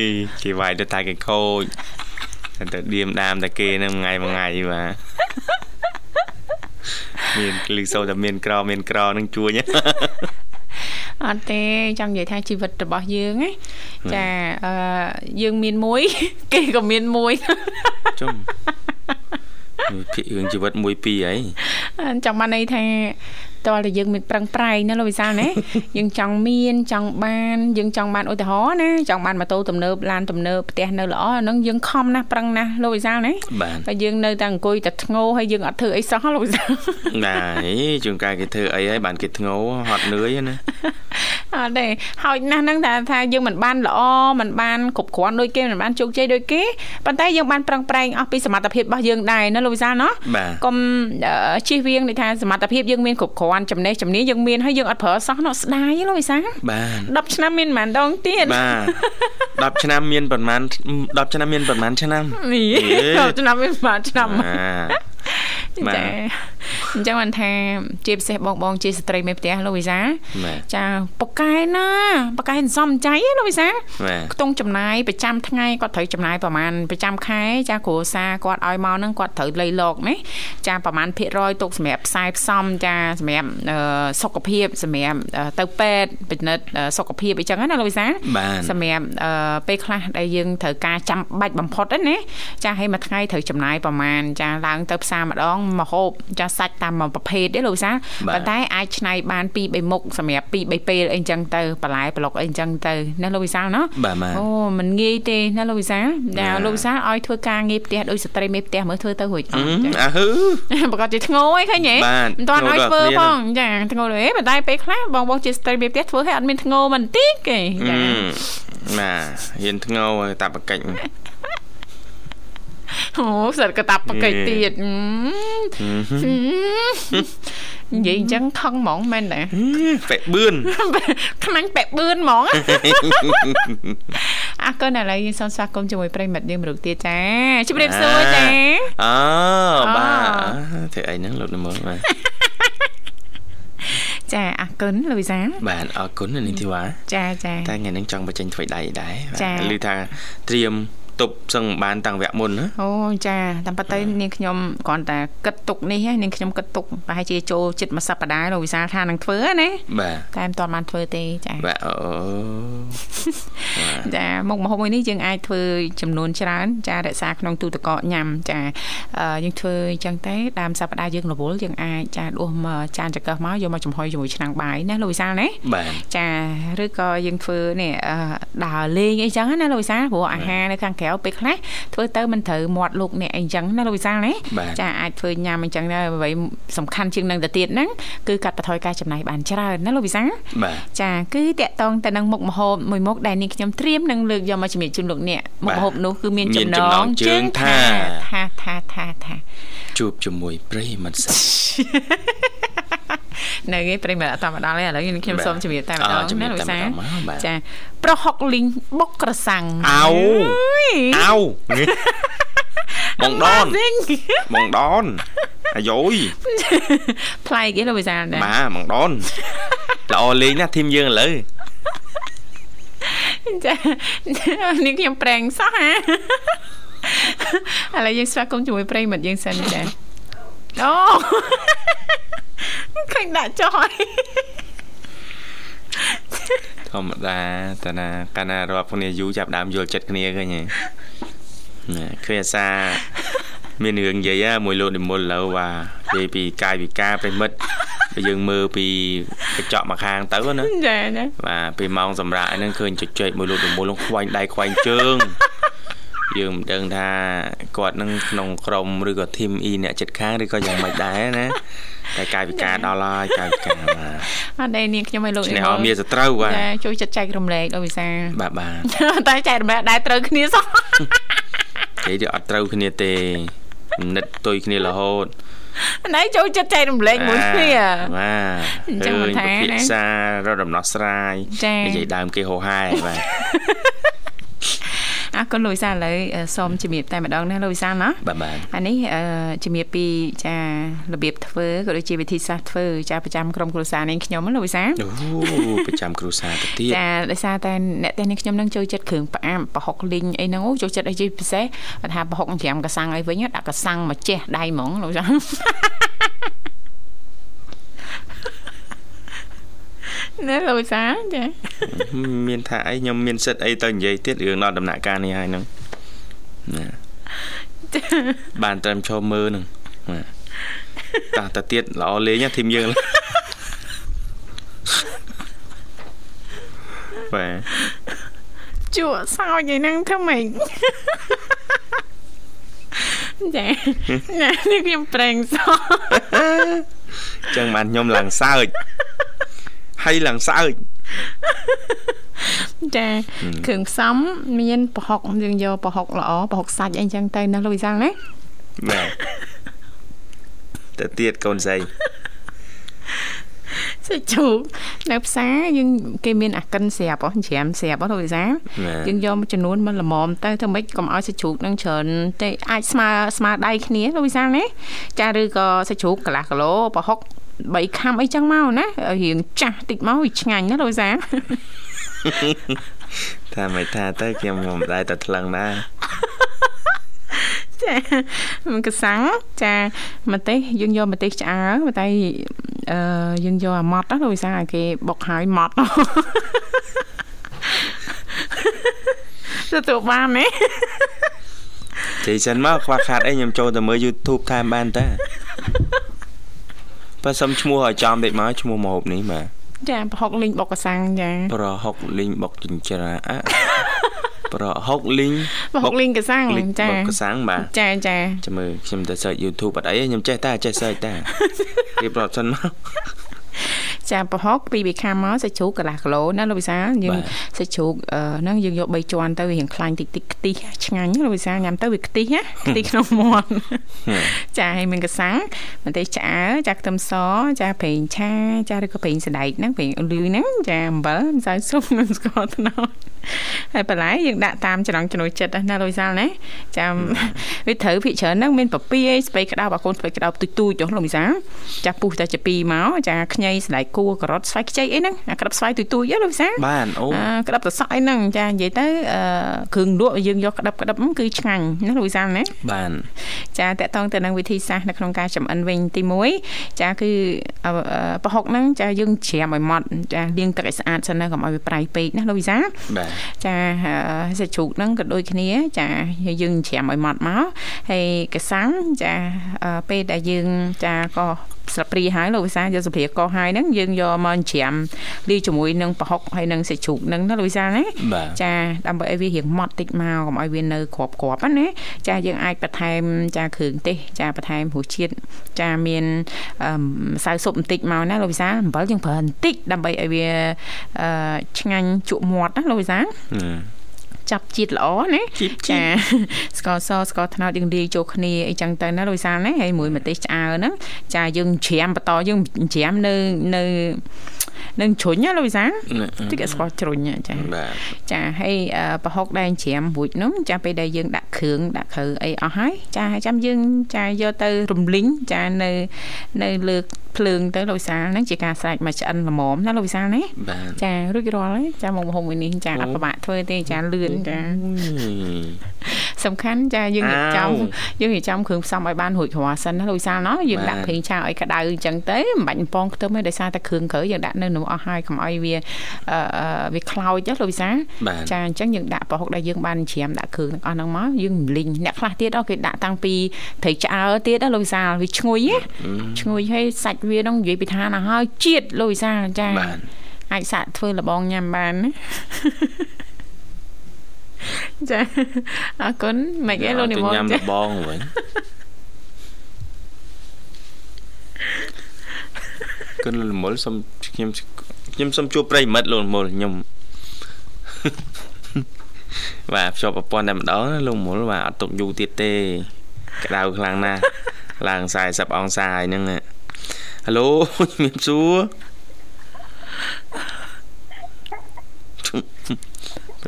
Speaker 3: គេវាយទៅតែគេខូចតែទៅឌៀមដាមតែគេនឹងថ្ងៃមួយថ្ងៃបាទ មានគ្លីសូតែមានក្រមានក្រនឹងជួញ
Speaker 1: អត់ទេចង់និយាយថាជីវិតរបស់យើងណាចាអឺយើងមានមួយ គេក៏មានមួយ
Speaker 3: ជុំមួយភាគរឿងជីវិតមួយពីរអី
Speaker 1: ចង់បានន័យថា តើតែយើងមានប្រឹងប្រែងណាលោកវិសាលណាយើងចង់មានចង់បានយើងចង់បានឧទាហរណ៍ណាចង់បានម៉ូតូទំនើបឡានទំនើបផ្ទះនៅល្អអាហ្នឹងយើងខំណាស់ប្រឹងណាស់លោកវិសាលណា
Speaker 3: បាទ
Speaker 1: តែយើងនៅតែអង្គុយតែធ្ងោហើយយើងអត់ធ្វើអីសោះលោកវិសាល
Speaker 3: បាទជួនកាលគេធ្វើអីហើយបានគេធ្ងោហត់នឿយណា
Speaker 1: អត់ទេហើយណាស់ហ្នឹងថាថាយើងមិនបានល្អមិនបានគ្រប់គ្រាន់ដូចគេមិនបានជោគជ័យដូចគេប៉ុន្តែយើងបានប្រឹងប្រែងអស់ពីសមត្ថភាពរបស់យើងដែរណាលោកវិសាលណា
Speaker 3: បាទ
Speaker 1: កុំអឺជៀសវាងន័យថាសមត្ថភាពយើងមានគ្រប់គ្រាន់ចំណេះជំនាញយើងមានហើយយើងអត់ប្រើសោះនោះស្ដាយទេលោកវិសាល
Speaker 3: បាទ
Speaker 1: 10ឆ្នាំមានប៉ុន្មានដងទៀត
Speaker 3: បាទ10ឆ្នាំមានប្រហែល10ឆ្នាំមានប្រហែលឆ្នាំ
Speaker 1: នេះ
Speaker 3: ហេ
Speaker 1: 10ឆ្នាំមានប៉ុន្មានឆ្នាំ
Speaker 3: បាទ
Speaker 1: ចា អញ្ចឹងបានថាជាពិសេសបងបងជាស្ត្រីមេផ្ទះលោកវិសា
Speaker 3: បាទ
Speaker 1: ចាប៉កែណាប៉កែសំចៃហ៎លោកវិសា
Speaker 3: បាទ
Speaker 1: ខ្ទង់ចំណាយប្រចាំថ្ងៃគាត់ត្រូវចំណាយប្រហែលប្រចាំខែចាគ្រួសារគាត់ឲ្យមកហ្នឹងគាត់ត្រូវលៃលកណាចាប្រហែលភាគរយទុកសម្រាប់ផ្សាយផ្សំចាសម្រាប់អឺសុខភាពសម្រាប់អឺទៅពេទ្យពិនិត្យអឺសុខភាពអីចឹងណាលោកវិសា
Speaker 3: បាទ
Speaker 1: សម្រាប់អឺពេលខ្លះដែលយើងត្រូវការចាំបាច់បំផុតហ្នឹងណាចាហើយមួយថ្ងៃត្រូវចំណាយប្រហែលចាឡើងទៅផ្សារម្ដងមកហូបចាសាច់តាមមួយប្រភេទទេលោកវិសាប៉ុន្តែអាចឆ្នៃបាន2 3មុខសម្រាប់2 3ពេលអីចឹងទៅបន្លែប្លុកអីចឹងទៅណាលោកវិសាលណា
Speaker 3: បាទបាទ
Speaker 1: អូมันងាយទេណាលោកវិសាលចា
Speaker 3: ណា
Speaker 1: លោកវិសាលឲ្យធ្វើការងារផ្ទះដោយស្ត្រីមេផ្ទះមើលធ្វើទៅរួចអ
Speaker 3: អឺ
Speaker 1: ស់ចា
Speaker 3: អាហឺ
Speaker 1: ប្រកាសជាធ្ងោឯងឃើញទេ
Speaker 3: បាទ
Speaker 1: មិនទាន់ឲ្យ
Speaker 3: ធ្ងោដល់
Speaker 1: ធ្វើ
Speaker 3: គ្នា
Speaker 1: ផងចាធ្ងោទេប៉ុន្តែពេលខ្លះបងបងជាស្ត្រីមេផ្ទះធ្វើឲ្យអត់មានធ្ងោមិនតិចទេ
Speaker 3: អឺ
Speaker 1: ចា
Speaker 3: បាទហ៊ានធ្ងោឲ្យតាបកិច្ច
Speaker 1: អូសិតកតាប់ប្រកេតទៀតអឺនិយាយអញ្ចឹងខឹងហ្មងមែនទេ
Speaker 3: ពេបឿន
Speaker 1: ខ្មាញ់បែបបឿនហ្មងអរគុណឥឡូវយើងសូមស្វាគមន៍ជាមួយប្រិមិត្តយើងមរុកទៀតចាជម្រាបសួរចា
Speaker 3: អូ
Speaker 1: អូ
Speaker 3: បាទធ្វើអីហ្នឹងលោកនិមលបាទ
Speaker 1: ចាអរគុណលូវីសា
Speaker 3: បាទអរគុណនាងធីវ៉ា
Speaker 1: ចាចា
Speaker 3: តែថ្ងៃនេះចង់បញ្ចេញធ្វើដៃដែរបាទ
Speaker 1: ចា
Speaker 3: ឮថាត្រៀម ទប់សឹងបានតាំងវគ្គមុនណា
Speaker 1: អូចាតាមពិតទៅនាងខ្ញុំគ្រាន់តែគិតទុកនេះឯងនាងខ្ញុំគិតទុកប្រហែលជាចូលចិត្តមួយសប្តាហ៍លោកវិសាលថានឹងធ្វើណា
Speaker 3: បាទ
Speaker 1: តែមិនទាន់បានធ្វើទេចា
Speaker 3: បាទអូ
Speaker 1: ចាមុខម្ហូបមួយនេះយើងអាចធ្វើចំនួនច្រើន ចារក្សាក្នុងទូទឹកកកញ៉ាំចាអឺយើងធ្វើអញ្ចឹងទៅដើមសប្តាហ៍យើងរវល់យើងអាចចាដួសមកចានចង្កឹះមកយកមកចំហុយជាមួយឆ្នាំងបាយណាលោកវិសាលណា
Speaker 3: បាទ
Speaker 1: ចាឬក៏យើងធ្វើនេះអឺដើរលេងអីចឹងណាលោកវិសាលព្រោះអាហារនៅខាងក្រៅពេលខ្លះធ្វើទៅមិនត្រូវមាត់លោកអ្នកអីចឹងណាលោកវិសាលណា
Speaker 3: បាទ
Speaker 1: ចាអាចធ្វើញ៉ាំអីចឹងដែរអ្វីសំខាន់ជាងនឹងទៅទៀតហ្នឹងគឺកាត់បន្ថយការចំណាយបានច្រើនណាលោកវិសាល
Speaker 3: បាទ
Speaker 1: ចាគឺតកតងទៅនឹងមុខម្ហូបមួយមុខដែលនាងខ្ញុំត្រៀមនឹងលើកយកមកជំរាបជូនលោកអ្នកមុខម្ហូបនោះគឺមាន
Speaker 3: មាន
Speaker 1: ចំណ
Speaker 3: ចំណ
Speaker 1: ង
Speaker 3: ងជើងថា
Speaker 1: ថាថាថាថា
Speaker 3: ជួបជាមួយប្រិយមិត្តសិស្ស
Speaker 1: នៅឯប្រិមត្តអត់តាមដល់ទេឥឡូវនាងខ្ញុំ
Speaker 3: បាទ
Speaker 1: សូមជំរាបតែម្ដ
Speaker 3: អូ
Speaker 1: ង
Speaker 3: ជំរា
Speaker 1: ណា
Speaker 3: ប
Speaker 1: លោក
Speaker 3: តែ
Speaker 1: វិសា
Speaker 3: ម្ដងមកបាទ
Speaker 1: ចាប្រហុកលីងបុកក្រសាំង
Speaker 3: អោ
Speaker 1: យ
Speaker 3: អោបងដន
Speaker 1: ស៊ីង
Speaker 3: បងដនអាយយ
Speaker 1: ប្លែកគេលោកវិសាលដែរ
Speaker 3: បាទបងដនល្អលេងណាធីមយើងឥឡូវ
Speaker 1: ចានាងខ្ញុំប្រេងសោះហាឥឡូវយើងស្វាគមន៍ជាមួយប្រិមិត្តយើងសិនចាអូ ឃើញដាក់ចុះហើយ
Speaker 3: ធម្មតាតាណាកាលណារាប់គ្នាយូរចាប់ដើមយល់ចិត្តគ្នាឃើញហ៎ណាឃើញអាសាមានរឿងនិយាយហ่าមួយលោកនិមលឥឡូវបាទនិយាយពីកាយវិការប្រិមិត្តបើយើងមើលពីកញ្ចក់មកខាងទៅណា
Speaker 1: ចាចា
Speaker 3: បាទពេលម៉ោងសម្រាប់ហ្នឹងឃើញចុចចែកមួយលោកនិមលនឹងខ្វាញ់ដៃខ្វាញ់ជើង យើងមិនដឹងថាគាត់នឹងក្នុងក្រុមឬក៏ធីម E អ្នកចិត្តខាងឬក៏យ៉ាងម៉េចដែរណាតែកាយវិការដល់ហើយកាយវិការបាទ
Speaker 1: អត់ដែរនាងខ្ញុំឲ្យលោក
Speaker 3: ស្នេហ៍មានសត្រូវបាទ
Speaker 1: ចាជួយចិត្តចែករំលែកដល់វិសា
Speaker 3: បាទបាទ
Speaker 1: តែចែករំលែកដែរត្រូវគ្នាសោះ
Speaker 3: គេទៅអត់ត្រូវគ្នាទេនិតទុយគ្នារហូត
Speaker 1: ណៃចូលចិត្តចែករំលែកមួយគ្នា
Speaker 3: បាទ
Speaker 1: អញ្ចឹងមិនថា
Speaker 3: ឃើញពិ
Speaker 1: ណា
Speaker 3: ភាក្សារកដំណោះស្រាយ
Speaker 1: ចា
Speaker 3: និយាយដើមគេហោហែបាទ
Speaker 1: អរគុណលោកវិសាឥឡូវអឺសូមជំរាបតែម្ដងណាលោកវិសាណា
Speaker 3: បាទបាទ
Speaker 1: អានេះអឺជំរាបពីចារបៀបធ្វើក៏ដូចជាវិធីសាស្ត្រធ្វើចាប្រចាំក្រុមគ្រួសារនាងខ្ញុំណាលោកវិសា
Speaker 3: អូប្រចាំគ្រូសាទៅទៀត
Speaker 1: ចាដោយសារតែអ្នកទាំងនេះខ្ញុំនឹងចូលចិត្តគ្រឿងផ្អាមប្រហុកលីងអីហ្នឹងអូចូលចិត្តអីជាពិសេសគាត់ថាប្រហុកច្រាមកសាំងអីវិញដាក់កសាំងមកជះដៃហ្មងលោកចា ណាលោកសាចា
Speaker 3: មានថាអីខ្ញុំមានសិទ្ធអីទៅនិយាយទៀតរឿងដល់ដំណាក់កាលនេះហើយហ្នឹងណាបានត្រឹមឈប់មើលហ្នឹងណាតោះទៅទៀតល្អលេងណាធីមយើងបាទ
Speaker 1: ជក់សោចឯហ្នឹងធ្វើម៉េចចាណានេះខ្ញុំប្រេងសោ
Speaker 3: ចឹងបានខ្ញុំឡើងសើច ហើយឡើងសើច
Speaker 1: ចាគ្រឿងផ្សំមានប្រហុកយើងយកប្រហុកល្អប្រហុកសាច់អីចឹងទៅណាលោកវិសាលណា
Speaker 3: បាទទៅទៀតកូនស្រី
Speaker 1: សាច់ជ្រូកនៅផ្សារយើងគេមានអាកិនស្រាប់ហ៎ច្រាមស្រាប់ហ៎លោកវិសាល
Speaker 3: បាទ
Speaker 1: យើងយកមួយចំនួនមកល្មមទៅធ្វើម៉េចកុំឲ្យសាច់ជ្រូកនឹងច្រើនទេអាចស្មើស្មើដៃគ្នាលោកវិសាលណាចាឬក៏សាច់ជ្រូកកន្លះគីឡូប្រហុក 3ខាំអីចឹងមកណាឲ្យរៀងចាស់តិចមកវាឆ្ងាញ់ណាលោកវិសាល
Speaker 3: ថាមិនថាទៅខ្ញុំមិនដែរតែថ្លឹងដែរ
Speaker 1: ចាមិនកសាំងចាម្ទេសយើងយកម្ទេសឆ្អើរតែអឺយើងយកអាម៉ត់ណាលោកវិសាលឲ្យគេបុកហើយម៉ត់ទទួលបានទេ
Speaker 3: ជ័យសិនមកខ្វះខាតអីខ្ញុំចូលទៅមើល YouTube ថែមបានតា បើសុំឈ្មោះឲ្យចំតិចមកឈ្មោះម្ហូបនេះបាទ
Speaker 1: ចាប្រហុកលីងបុកកសាំងចា
Speaker 3: ប្រហុកលីងបុកចិញ្ច្រាអប្រហុកលីង
Speaker 1: ប្រហុកលីងកសាំង
Speaker 3: លីង
Speaker 1: ចា
Speaker 3: បុកកសាំងបាទ
Speaker 1: ចាចា
Speaker 3: ចាំមើលខ្ញុំទៅ search YouTube អត់អីទេខ្ញុំចេះតែចេះ search តែរៀបរាប់សិនមក
Speaker 1: ចាប្រហុកពីវាខាំមកសាច់ជ្រូកកន្លះគីឡូណាលោកវិសាលយើង
Speaker 3: បាទ
Speaker 1: សាច់ជ្រូកអឺហ្នឹងយើងយក3ជាន់ទៅវារៀងខ្លាញ់តិចតិចខ្ទិះឆ្ងាញ់ណាលោកវិសាលញ៉ាំទៅវាខ្ទិះណាខ្ទិះក្នុងមាត់ចាហើយមានកសាំងម្ទេសឆ្អើរចាខ្ទឹមសចាប្រេងឆាចាឬក៏ប្រេងសណ្ដែកហ្នឹងប្រេងអូលីវហ្នឹងចាអំបិលម្សៅស៊ុបនិងស្ករត្នោត ហើយបន្លែយើងដាក់តាមចំណង់ចំណូលចិត្តណាលោកវិសាលណាចាវាត្រូវភិកច្រើនហ្នឹងមានពពាយស្ពៃក្តៅបើកូនស្ពៃក្តៅទុយទុយចុះលោកវិសាលចាពុះតែជាពីរមកចាខ្ញីសណ្ដែកគួរការ៉ុតស្វាយខ្ចីអីហ្នឹងអាក្របស្វាយទុយទុយហ៎លោកវិសាល
Speaker 3: បានអូ
Speaker 1: អឺក្តាប់សសក់អីហ្នឹងចានិយាយទៅអឺគ្រឿងលក់យើងយកក្តាប់ក្តាប់ហ្នឹងគឺឆ្ងាញ់ណាលោកវិសាលណា
Speaker 3: បាន
Speaker 1: ចាតកតងទៅនឹងវិធីសាស្ត្រនៅក្នុងការចំអិនវិញទី1ចាគឺអឺអឺប្រហុកហ្នឹងចាយើងច្រាមឲ្យម៉ត់ចាលាងទឹកឲ្យស្អាតសិនណាកុំឲ្យវាប្រៃពេកណាលោកវិសា
Speaker 3: បាទ
Speaker 1: ចាអឺសាច់ជ្រូកហ្នឹងក៏ដូចគ្នា ចាយើងច្រាមឲ្យម៉ត់មកហើយកសាំងចាអឺពេលដែលយើងចាក៏ ស្លាបព្រាហើយលោកវិសាយកស្លាបព្រាកោសហើយហ្នឹងយើងយកមកច្រាមលាយជាមួយនឹងប្រហុកហើយនឹងសាច់ជ្រូកហ្នឹងណាលោកវិសាណា
Speaker 3: បាទ
Speaker 1: ចាដើម្បីឲ្យវារៀងម៉ត់តិចមកកុំឲ្យវានៅក្របក្របណាណាចាយើងអាចបន្ថែមចាគ្រឿងទេសចាបន្ថែមរសជាតិចាមានអឺម្សៅស៊ុបបន្តិចមកណាលោកវិសាអំបិលយើងប្រើបន្តិចដើម្បីឲ្យវាអឺឆ្ងាញ់ជក់មាត់ណាលោកវិសា
Speaker 3: ហឹម
Speaker 1: ចាប់ជាតិល្អណា
Speaker 3: ជីបជីប
Speaker 1: ចាស្ករសស្ករត្នោតយើងលាយចូលគ្នាអីចឹងទៅណាលោកវិសាលណាហើយមួយម្ទេសឆ្អើរហ្នឹងចាយើងច្រាមបន្តយើងច្រាមនៅនៅ នៅជ្រុញណាលោកវិសាលតិចស្ករជ្រុញចា
Speaker 3: បាទ
Speaker 1: ចាហើយអឺប្រហុកដែលច្រាមរួចនោះចាពេលដែលយើងដាក់គ្រឿងដាក់គ្រូអីអស់ហើយចាហើយចាំយើងចាយកទៅរំលីងចានៅនៅលើភ្លើងទៅលោកវិសាលហ្នឹងជាការស្រេចមកឆ្អិនល្មមណាលោកវិសាលណា
Speaker 3: បាទ
Speaker 1: ចារួចរាល់ហើយចាមកមហុំមួយនេះចាអត់ពិបាកធ្វើទេចាលឿនចា សំខាន់ចាយើងរៀបចំយើងរៀបចំគ្រឿងផ្សំឲ្យបានរួចរាល់សិនណាលោកវិសាលណោះយើងដាក់ប្រេងឆាឲ្យក្តៅអញ្ចឹងទៅមិនបាច់បំពងខ្ទឹមទេដោយសារតែគ្រឿងគ្រូយើងដាក់នៅនោះអស់ហើយកុំឲ្យវាអឺអឺវាខ្លោចណាលោកវិសាល
Speaker 3: បាទ
Speaker 1: ចាអញ្ចឹងយើងដាក់ប្រហុកដែលយើងបានច្រាមដាក់គ្រឿងទាំងអស់ហ្នឹងមកយើងរំលីងអ្នកខ្លះទៀតអស់គេដាក់តាំងពីត្រីឆ្អើរទៀតណាលោកវិសាលវាឈ្ងុយណាឈ្ងុយហើយសាច់វាហ្នឹងនិយាយពីថាណាហើយជាតិលោកវិសាលចា
Speaker 3: បាទ
Speaker 1: អាចសាកធ្វើលបងញ៉ាំបានណា ចាអរគុណមិនអីលោកនិមល
Speaker 3: ញ៉ាំ
Speaker 1: ចា
Speaker 3: លបងវិញគុណលោកនិមលសុំខ្ញុំខ្ញុំសុំជួបប្រិយមិត្តលោកនិមលខ្ញុំបាទភ្ជាប់ប្រព័ន្ធតែម្ដងណាលោកនិមលបាទអត់ຕົកយូរទៀតទេក្តៅខ្លាំងណាស់ឡើង40អង្សាហើយហ្នឹងណាហៅឡូជំរាបសួរ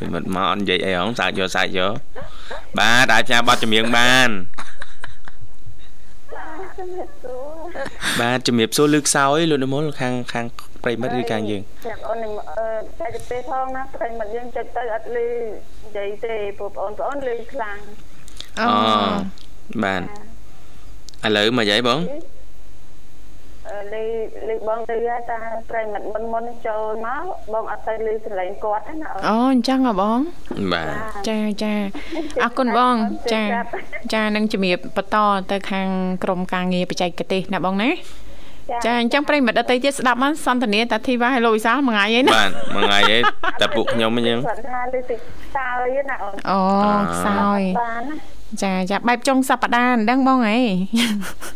Speaker 3: ប្រិមិត្តមកអត់និយាយអីហងសាច់យកសាច់យកបាទអាចផ្សាយប័ណ្ណចម្រៀងបានបាទជំរាបសួរលើកសោយលោកនិមលខាងខាងប្រិមិត្តឬខាងយើង
Speaker 4: ចាំអូននឹងអឺតែទៅពេលផងណាប្រិយមិត្តយើងចិត្តទៅអត់លឺនិយាយទេព្រោះបងប្អូនលឺខ្លាំង
Speaker 1: អូ
Speaker 3: បាទឥឡូវមកយាយបង
Speaker 4: អអឺ លីលីបងទៅហើយតាប្រិមិត្តមុនមុនចូលមកបងអត់ទៅលីសម្លេងគាត់ទេណាអូន
Speaker 1: អូអញ្ចឹងហ៎បង
Speaker 3: បាទ
Speaker 1: ចាចាអរគុណបងចាចានឹងជំរាបបន្តទៅខាងក្រមការងារបច្ចេកទេសណាបងណាចាអញ្ចឹងប្រិយមិត្តដទៃទៀតស្ដាប់មកសន្តានាតាធីវ៉ាហើយលោកវិសាលមួយថ្ងៃឯណា
Speaker 3: បាទមួយថ្ងៃឯងតែពួកខ្ញុំអញ្ចឹង
Speaker 4: គាត់ថាលីតិចសើយណាអូន
Speaker 1: អូខ្សោយ
Speaker 4: បានណា
Speaker 1: ចាចាបែបចុងសប្តាហ៍មិនដឹងបងអី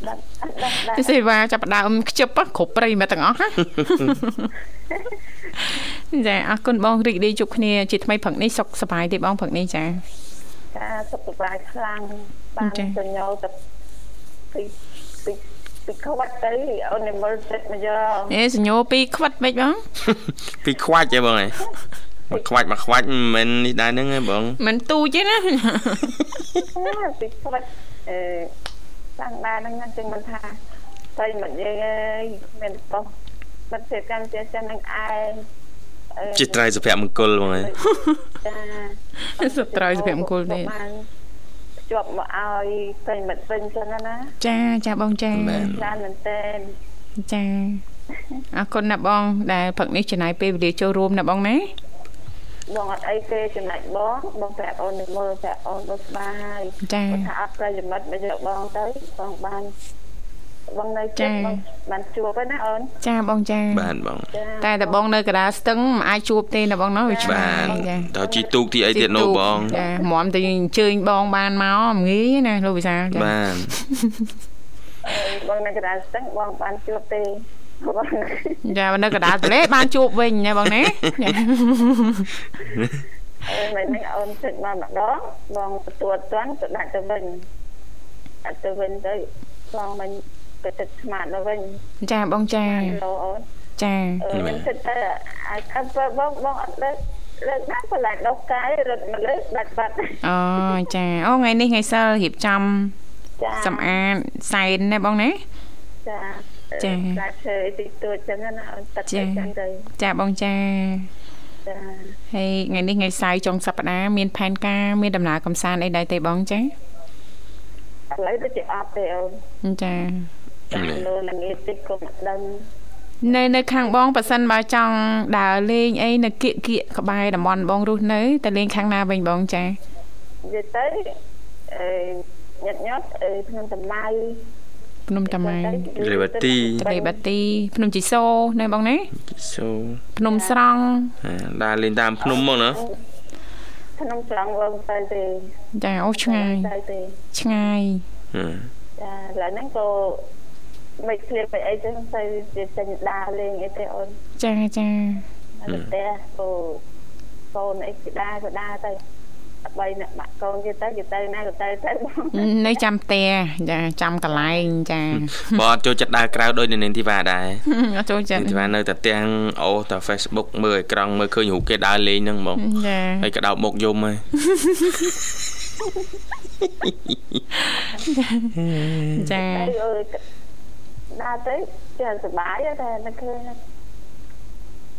Speaker 4: ដាក់ដាក់ដាក់
Speaker 1: ទេវ៉ាចាប់ផ្ដើមខ្ជិបគ្រប់ប្រិយមិត្តទាំងអស់ណាចាអរគុណបងរីករាយជួបគ្នាជាថ្មីព្រឹកនេះសុខសប្បាយទេបងព្រឹកនេះចា
Speaker 4: ចាសុខសប្បាយខ្លាំងបាន
Speaker 1: ចា
Speaker 4: ទៅញោទៅពីពីពីខ្វាត់ទៅអូននិមលចិត្តមកយក
Speaker 1: អេសញ្ញោពីខ្វិតមិនបង
Speaker 3: ពីខ្វាច់ហ៎បងឯង មកខ្វាច់មកខ្វាច់មិនមែននេះដែរហ្នឹងហ៎បង
Speaker 1: មិនទូចទេណា
Speaker 4: ពីខ្វាត់អឺតាំងដែរហ្នឹងចឹងមិនថាទៅមកយើងអើយមានប៉ុសមិនធ្វើកម្មជាចឹងនឹងឯងអឺ
Speaker 3: ជាត្រៃសុភមង្គលបងឯង
Speaker 4: ចា
Speaker 1: សត្រូវសុភមង្គលទេ
Speaker 4: បានភ្ជាប់មកឲ្យប្រិមិត្តវិញចឹងណា
Speaker 1: ចាចាបងចា
Speaker 3: បាទ
Speaker 4: ច្រើនមែនតើ
Speaker 1: ចាអរគុណណាបងដែលព្រឹកនេះចំណាយពេលវេលាចូលរួមណាបងណា
Speaker 4: បងអត់អីទេចំណែកបងបងប្រាប់អូនទៅមើលប្រាប់អូនដូចស្បាយ
Speaker 1: ចា
Speaker 4: គាត់ថាអត់ប្រិយមិត្តមកយកបងទៅបងបានបងនៅជិតបងបានជួបហើយណាអូន
Speaker 1: ចាបងចា
Speaker 3: បាទបង
Speaker 4: ចា
Speaker 1: តែតែបងនៅកណ្ដាលស្ទឹងមិនអាចជួបទេណាបងណាវាឆ្ងា
Speaker 3: បាទ
Speaker 1: យចា
Speaker 3: តើជីទូកទីអីទៀតនោះបង
Speaker 1: ចាហ្មំតែអញ្ជើញបងបានមកមិនងាយណាលោកវិសាលចា
Speaker 3: បាទ
Speaker 4: អឺបងនៅកណ្ដាលស្ទឹងបងបានជួបទេបង
Speaker 1: ចានៅកណ្ដាលទន្លេបានជួបវិញណាបងណាចា
Speaker 4: អឺមិនហ្នឹងអូនជិតមកម្ដងបងទទួលអត់ទាន់ទៅដាក់ទៅវិញដាក់ទៅវិញទៅបងមិនទៅទឹកស្មាតទៅវិញ
Speaker 1: ចាបងចា
Speaker 4: ឡូអូន
Speaker 1: ចា
Speaker 4: អឺមិនគិតទៅអាចអត់បើបងបងអត់លើកលើកដាក់បន្លែដុសកាយរត់មកលើកដាច់បាត់
Speaker 1: អូចាអូថ្ងៃនេះថ្ងៃសិលរៀបចំ
Speaker 4: ចា
Speaker 1: សម្អាតសែនណាបងណា
Speaker 4: ចា
Speaker 1: ចា
Speaker 4: ចាធ្វើតិចតួចចឹងណាអូនទឹក
Speaker 1: ចា
Speaker 4: ទៅចឹងទៅ
Speaker 1: ចាបងចា
Speaker 4: ចា
Speaker 1: ហើយថ្ងៃនេះថ្ងៃសៅរ៍ចុងសប្តាហ៍មានផែនការមានដំណើរកំសាន្តអីដែរទេបងចា
Speaker 4: ឥឡូវទៅជាអត់ទេអូន
Speaker 1: ចា
Speaker 4: ចាលើនឹងងារតិចក៏មិនដឹង
Speaker 1: នៅនៅខាងបងប៉ះសិនបើចង់ដើរលេងអីនៅគៀកគៀកក្បែរតំបន់បងរស់នៅតែលេងខាងណាវិញបងចា
Speaker 4: និយាយទៅអឺញាត់ញាត់អឺក្នុងតម្លៃ
Speaker 1: ភ្នំតាម៉ៅ
Speaker 3: លេវទី
Speaker 1: ត្រេបាទី ភ្នំជីសូណាបងណា
Speaker 3: សូ
Speaker 1: ភ្នំស្រង់
Speaker 3: ដើរលេងតាមភ្នំមកណា
Speaker 4: ក្នុងស្រង់វងទៅទេ
Speaker 1: ចាអូឆ្ងាយ
Speaker 4: ទៅទេ
Speaker 1: ឆ្ងាយ
Speaker 3: ហឺ
Speaker 4: ចាឥឡូវហ្នឹងក៏មិនឃ្លៀបไปអីចឹងទៅជាចេញដើរលេងអីទេអូន
Speaker 1: ចាចា
Speaker 4: នៅផ្ទះក៏កូនអីគេដើរក៏ដើរទៅ បីអ្នកបាក់កូនគេទៅគេទៅណាក៏ទៅទៅបង
Speaker 1: នៅចាំផ្ទះចាចាំកន្លែងចា
Speaker 3: បងអត់ចូលចិត្តដើរក្រៅដូចនៅនាងធីវ៉ាដែរ
Speaker 1: អត់ចូលចិត្ត
Speaker 3: នាងធីវ៉ានៅតែទាំងអូសតែ Facebook មើលអេក្រង់មើលឃើញរូបគេដើរលេងហ្នឹងបង
Speaker 1: ចា
Speaker 3: ហើយក៏ដោតមុខយំហើយ
Speaker 1: ចា
Speaker 4: ទៅអើយដើរទៅចេះសុបាយតែនឹកឃើញ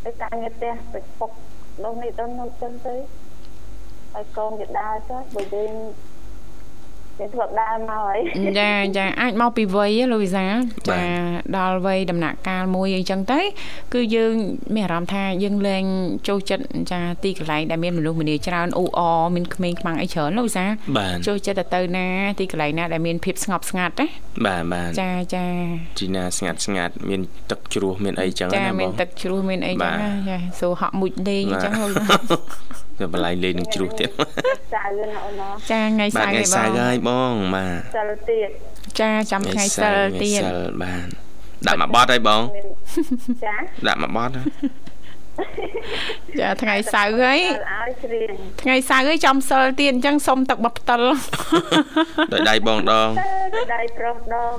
Speaker 4: ទៅការងារផ្ទះទៅពុកនោះនេះទៅនោះចឹងទៅ ហើយកូនគេដើរចុះបើយើងគេធ្វើដើរមកហើយ
Speaker 1: ចាចាអាចមកពីវ័យហ៎លោកវិសាលចាដល់វ័យដំណាក់កាលមួយអីចឹងទៅគឺយើងមានអារម្មណ៍ថាយើងលែងចូលចិត្តចាទីកន្លែងដែលមានមនុស្សម្នាច្រើនអ៊ូអមានក្មេងខ្មាំងអីច្រើនលោកវិសាល
Speaker 3: បាទ
Speaker 1: ចូលចិត្តទៅទៅណាទីកន្លែងណាដែលមានភាពស្ងប់ស្ងាត់ណា
Speaker 3: បាទបាទ
Speaker 1: ចាចា
Speaker 3: ជីណាស្ងាត់ស្ងាត់មានទឹកជ្រោះមានអីចឹង
Speaker 1: ចា
Speaker 3: ណាប
Speaker 1: មាន
Speaker 3: ង
Speaker 1: ទឹកជ្រោះមានអីចឹង
Speaker 3: បាទ
Speaker 1: ណាចាសួរហក់មុជលេងអញ្ចឹងលោកវិសាល
Speaker 3: ទៅបន្លែងលេងនឹងជ្រោះទៀត
Speaker 4: ចាលឿនណាអូនណា
Speaker 1: ចាថ្ងៃ
Speaker 3: បា
Speaker 1: សៅ
Speaker 3: ទ
Speaker 1: រ៍
Speaker 3: ថ្ងៃ
Speaker 1: នេះ
Speaker 3: សៅរ៍
Speaker 1: បង
Speaker 3: ហើយបងបាទ
Speaker 4: សិលទៀត
Speaker 1: ចាចាំថ្ងៃសិលទៀត
Speaker 3: ថ្ងៃសិលបាទដាក់មកបត់ហើយបង
Speaker 4: មានចា
Speaker 3: ដាក់មកបត់ហើយ
Speaker 1: ចាថ្ងៃសៅរ៍ហើយ
Speaker 4: ឲ្យច្រៀង
Speaker 1: ថ្ងៃសៅរ៍ហើយចំសិលទៀតអញ្ចឹងសុំទឹកបបផ្តិល
Speaker 3: ដោយដៃបងដង
Speaker 4: ទៅដៃប្រុសដង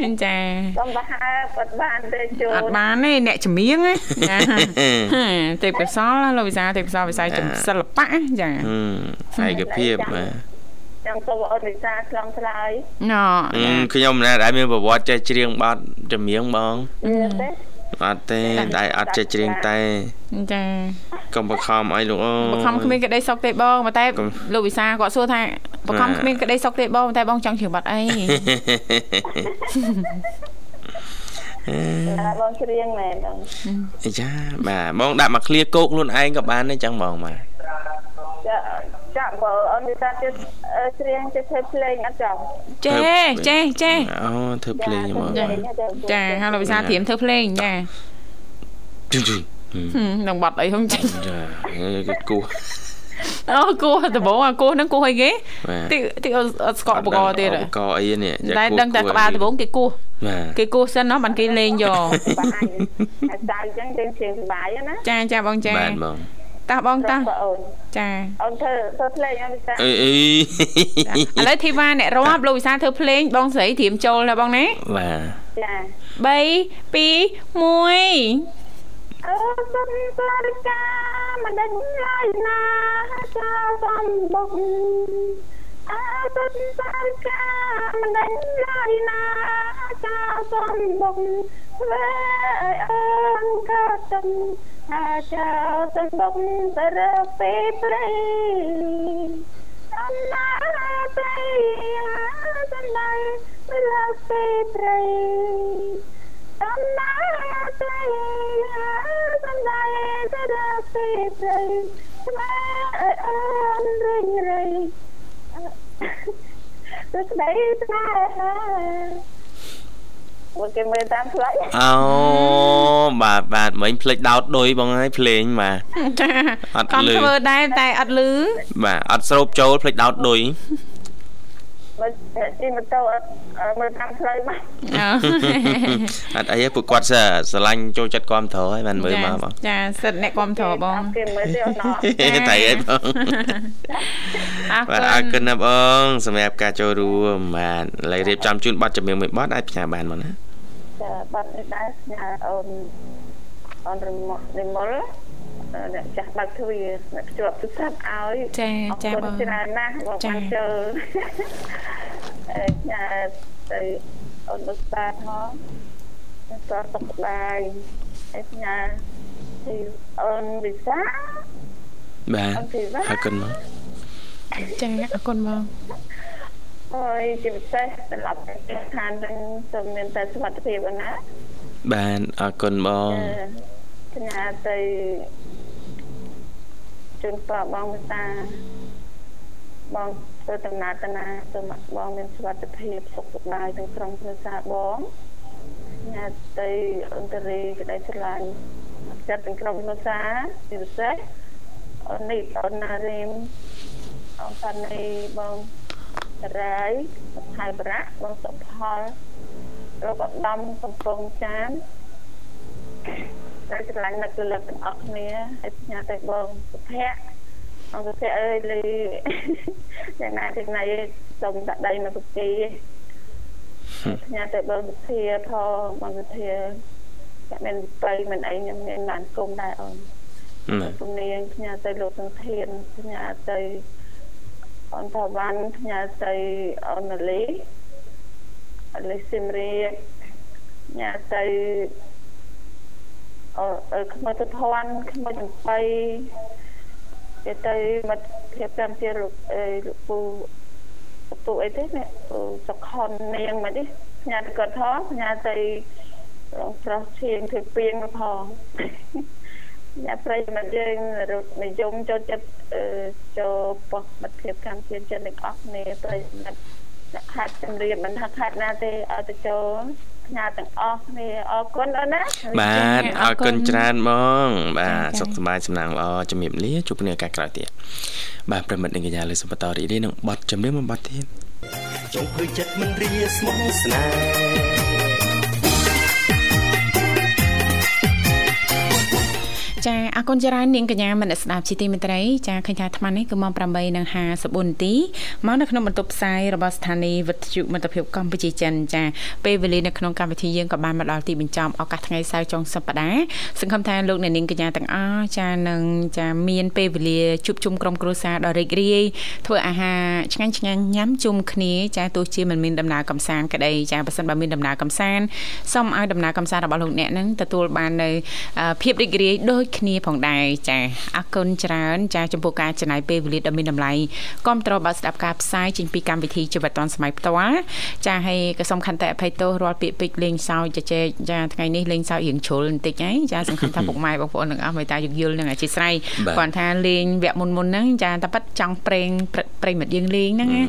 Speaker 3: ហេ
Speaker 1: ចា
Speaker 4: កុំបហាអត់បានទេចូល
Speaker 1: អត់បានទេអ្នកចម្រៀងណាចាទេពកោសលលោកវិសាទេពកោសលវិស័យជំសិល្បៈចា
Speaker 3: ហឹមឯកភាពបាទ
Speaker 4: ចាំទៅអូនវិសាឆ្លងឆ្លើយ
Speaker 1: ណ៎
Speaker 3: អឺខ្ញុំមិនដែលមានប្រវត្តិចេះច្រៀងបទចម្រៀងបង
Speaker 4: វាទេ
Speaker 3: អត់ទេតែអត់ចេះច្រៀងតែ
Speaker 1: ចា
Speaker 3: កុំបខំអីលោកអូ
Speaker 1: បខំគ្មានក្តីសុខទេបងប៉ុន្តែ
Speaker 3: កុំ
Speaker 1: លោកវិសាគាត់សួរថាបកខំគ្មានក្តីសុខទេបងតែបងចង់ជឿបាត់អី
Speaker 4: តែបងច្រៀងមែនបង
Speaker 3: អីចាបាទបងដាក់មកឃ្លាគោកខ្លួនឯងក៏បានដែរចឹងបងបាទ
Speaker 4: ចា ចាបើអូននិយាយទៅច្រៀងទៅធ្វើភ្លេងអត់ចង់
Speaker 1: ចេះចេះចេះ
Speaker 3: អូធ្វើភ្លេងហ្មង
Speaker 1: ចាហើយលោកវិសាលត្រៀមធ្វើភ្លេងចា
Speaker 3: ជឹងជឹង
Speaker 1: ហឹមនឹងបាត់អីហុំចា
Speaker 3: ចាគេគោះ
Speaker 1: អូគោះដំបងអាគោះហ្នឹងគោះអីគេ
Speaker 3: បាទ
Speaker 1: តិតិអត់អត់ស្គាល់ឧបករណ៍ទៀត
Speaker 3: ឧបករណ៍អីនេះ
Speaker 1: តែដឹងតែក្បាលដំបងគេគោះ
Speaker 3: បាទ
Speaker 1: គេគោះសិនណោះបានគេលេងយក
Speaker 4: បាយហើយដៅអញ្ចឹងយើងច្រៀងសុបាយណា
Speaker 1: ចាចាបងចា
Speaker 3: បាទបង
Speaker 1: តោះបងតោះ
Speaker 4: បងអូន
Speaker 1: ចា
Speaker 4: អូនធ្វើធ្វើភ្លេងអត់វិសា
Speaker 3: អីអី
Speaker 1: ឥឡូវធីវ៉ាអ្នករាប់លោកវិសាលធ្វើភ្លេងបងស្រីត្រៀមចូលណាបងណា
Speaker 3: បាទ
Speaker 4: ចា
Speaker 1: 3 2 1
Speaker 4: អើសុំសារិកាមិនដឹងឡើយណាចាសំបុក អើសុំសារិកាមិនដឹងឡើយណាចាសំបុកវ៉ែអូនក៏សំអាចាសំបុកទៅរកពេលព្រៃសំណាព្រៃសំណាទៅរកពេលព្រៃសំណាទៅសំណាទៅដល់ពេលទៅស្មាអូនរិញរៃទៅ ស្ដីស្នេហាមកគេមើលតាមផ្លូវ
Speaker 3: អូបាទបាទមិញភ្លេចដោតដុយបងហើយភ្លេងបាទ
Speaker 1: ចា
Speaker 3: អត់
Speaker 1: ខំ
Speaker 3: លឺ
Speaker 1: ធ្វើដែរតែអត់លឺ
Speaker 3: បាទអត់ស្រូបចូលភ្លេចដោតដុយ
Speaker 4: មើលជិះម៉ូតូអត់មើលតាមផ្លូវមក
Speaker 1: អឺ
Speaker 3: អត់អីទេពួកគាត់ស្រឡាញ់ចូលចិត្តគ្រប់ត្រហើយបានមើលមកបង
Speaker 1: ចាសិតអ្នកគ្រប់ត្របង
Speaker 4: គេមើលទេអូន
Speaker 3: តែអីបង
Speaker 1: អរ
Speaker 3: បាទ
Speaker 1: គុ
Speaker 3: អរ
Speaker 1: ណ
Speaker 3: គុណណាបងសម្រាប់ការចូលរួមបាទឥឡូវរៀបចំជូនប័ណ្ណចម្រៀងមួយប័ណ្ណអាចផ្សាយបានមកណា
Speaker 4: ចាបាត់នេះដែរញ៉ាអូនអូនរមរិមល អ្នកចាស់បើកទ្វារអ្នកភ្ជាប់ទូរស័ព្ទឲ្យ
Speaker 1: ចាចា
Speaker 4: អរ
Speaker 1: ប
Speaker 4: គុ
Speaker 1: ង
Speaker 4: ណច្រើនណាស់បង
Speaker 1: ចា
Speaker 4: បានចូលអឺញ៉ាទៅអូនលោកតាថងសតសុខបាយអេញ៉ាទីអូនវិសា
Speaker 3: បាទ
Speaker 4: អូនធីវ៉ា
Speaker 3: អរគុណមក
Speaker 1: ចាអរគុណបង
Speaker 4: អើយជាពិសេសសម្រាប់ប្រធានឋាននឹងសូមមានតែសុខភាពអូនណា
Speaker 3: បាទអរគុណបង
Speaker 4: អឺញ៉ាទៅ ជូនប៉ាបងវិសាបងទៅដំណើរទៅណាសូមឲ្យបងមានសុខភាពសុខសប្បាយទាំងក្រុមគ្រួសារបងញ៉ាទៅអន្តរីក្តីស្រឡាញ់ចិត្តទាំងក្រុមគ្រួសារជាពិសេសអូននេះអូនណារីមអូនតានីបងរាយថៃប្រាក់បងសុផលលោកឧត្តមកំពង់ចាន តែស្រឡាញ់នឹកលើកទាំងអស់គ្នាហើយផ្ញើទៅបងសុភ័ក្រអង្គសុភ័ក្រអើយលីយ៉ាងណាទីណៃសូមដាក់ដៃមកពីផ្ញើទៅបងសុភាផងបងសុភាតែមានបៃមិនអីខ្ញុំមានបានគុំដែរអូន
Speaker 3: បាទ
Speaker 4: ជំនាញផ្ញើទៅលោកទាំងធានផ្ញើទៅអូនថាវ៉ាន់ផ្ញើទៅអូនលីអលីស៊ីមរីផ្ញើទៅ អឺខ្មោចទៅធន់ខ្មោចចំបៃទៅទៅមកភាពតាមជាលោកអឺលោកពូលោកពូអីទេនេះពូសុខុននាងមកនេះផ្ញើទៅគាត់ផងផ្ញើទៅរងប្រុសឈៀងធ្វើពៀងមកផងញ៉ាប្រិយមិត្តយើងរត់និយមចូលចិត្តអឺចូលប៉ុស្តិ៍មិត្តភាពកម្មជាចិត្តទាំងអស់គ្នាប្រិយមិត្តអ្នកខាត់ជំរាបមិនថាខាត់ណាទេឲ្យទៅចូល ផ្ញើទាំងអស់គ្នាអរគុណអូនណា
Speaker 3: បាទអរគុណច្រើនបងបាទ
Speaker 1: ចា៎
Speaker 3: សុខសប្បាយសំណាងល្អជំរាបលាជួបគ្នាឱកាសក្រោយទៀតបាទប្រិមិត្តនិងកញ្ញាលើសបន្តរីករាយនឹងប័ណ្ណចម្រៀងមួយប័ណ្ណទៀត
Speaker 2: ចង់ភើចិត្តមិនរៀស្មោះស្នេហ៍
Speaker 1: ចាអរគុណច្រើននាងកញ្ញាមនស្ដាប់ជីទីមេត្រីចាឃើញថាអាត្មានេះគឺម៉ោង8:54នាទីមកនៅក្នុងបន្ទប់ផ្សាយរបស់ស្ថានីយ៍វិទ្យុមិត្តភាពកម្ពុជាចិនចាពេលវេលានៅក្នុងកម្មវិធីយើងក៏បានមកដល់ទីបញ្ចប់ឱកាសថ្ងៃសៅរ៍ចុងសប្តាហ៍សង្ឃឹមថាលោកអ្នកនាងកញ្ញាទាំងអស់ចានឹងចាមានពេលវេលាជួបជុំក្រុមគ្រួសារដ៏រីករាយធ្វើអាហារឆ្ងាញ់ឆ្ងាញ់ញ៉ាំជុំគ្នាចាទោះជាមិនមានដំណើរកំសាន្តក្តីចាបើសិនបើមានដំណើរកំសាន្តសូមឲ្យដំណើរកំសាន្តរបស់លោកអ្នកនឹងទទួលបាននៅអឺភាពរីករាយដូចគ្នាផងផងដែរចាអរគុណច្រើនចាចំពោះការចំណាយពេលវេលាដ៏មានតម្លៃគាំទ្របើស្ដាប់ការផ្សាយចេញពីកម្មវិធីជីវិតឌွန်សម័យផ្ទាល់ចាហើយក៏សូមខន្តីអភ័យទោសរាល់ពាក្យពេចន៍លេងសើចជជែកចាថ្ងៃនេះលេងសើចរៀងជ្រុលបន្តិចហើយចាសង្ឃឹមថាពុកម៉ែបងប្អូនទាំងអស់មេត្តាយោគយល់នឹងអធិស្ឋានគាត់ថាលេងវគ្គមុនមុនហ្នឹងចាតែប៉ិតចង់ប្រេងប្រិមិត្តយើងលេងហ្នឹងណា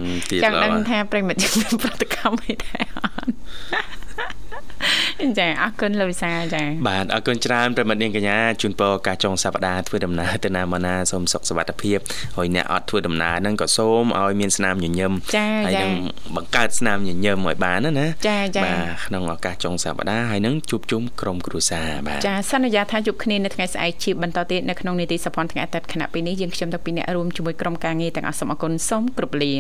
Speaker 1: ចង់ដឹងថាប្រិមិត្តយើងមានប្រតិកម្មអីដែរអត់ ចាអរគុណលោកវិសាចា
Speaker 3: បាទអរគុណច្រើនប្រិមិត្តនាងកញ្ញាជូនពរការចុងសប្តាហ៍ធ្វើដំណើរទៅណាមកណាសូមសុខសុវត្ថិភាពហើយអ្នកអត់ធ្វើដំណើរហ្នឹងក៏សូមឲ្យមានស្នាមញញឹមហើយនឹងបង្កើតស្នាមញញឹមឲ្យបានណា
Speaker 1: ចាចា
Speaker 3: បាទក្នុងឱកាសចុងសប្តាហ៍ហើយនឹងជួបជុំក្រុមគ្រួសារបាទ
Speaker 1: ចាសន្យាថាជួបគ្នានៅថ្ងៃស្អែកជាបន្តទៀតនៅក្នុងនីតិសភ័ណ្ឌថ្ងៃអាទិត្យខណៈពេលនេះយើងខ្ញុំទាំងពីរអ្នករួមជាមួយក្រុមការងារទាំងអស់សូមអរគុណសូមគ្រប់លា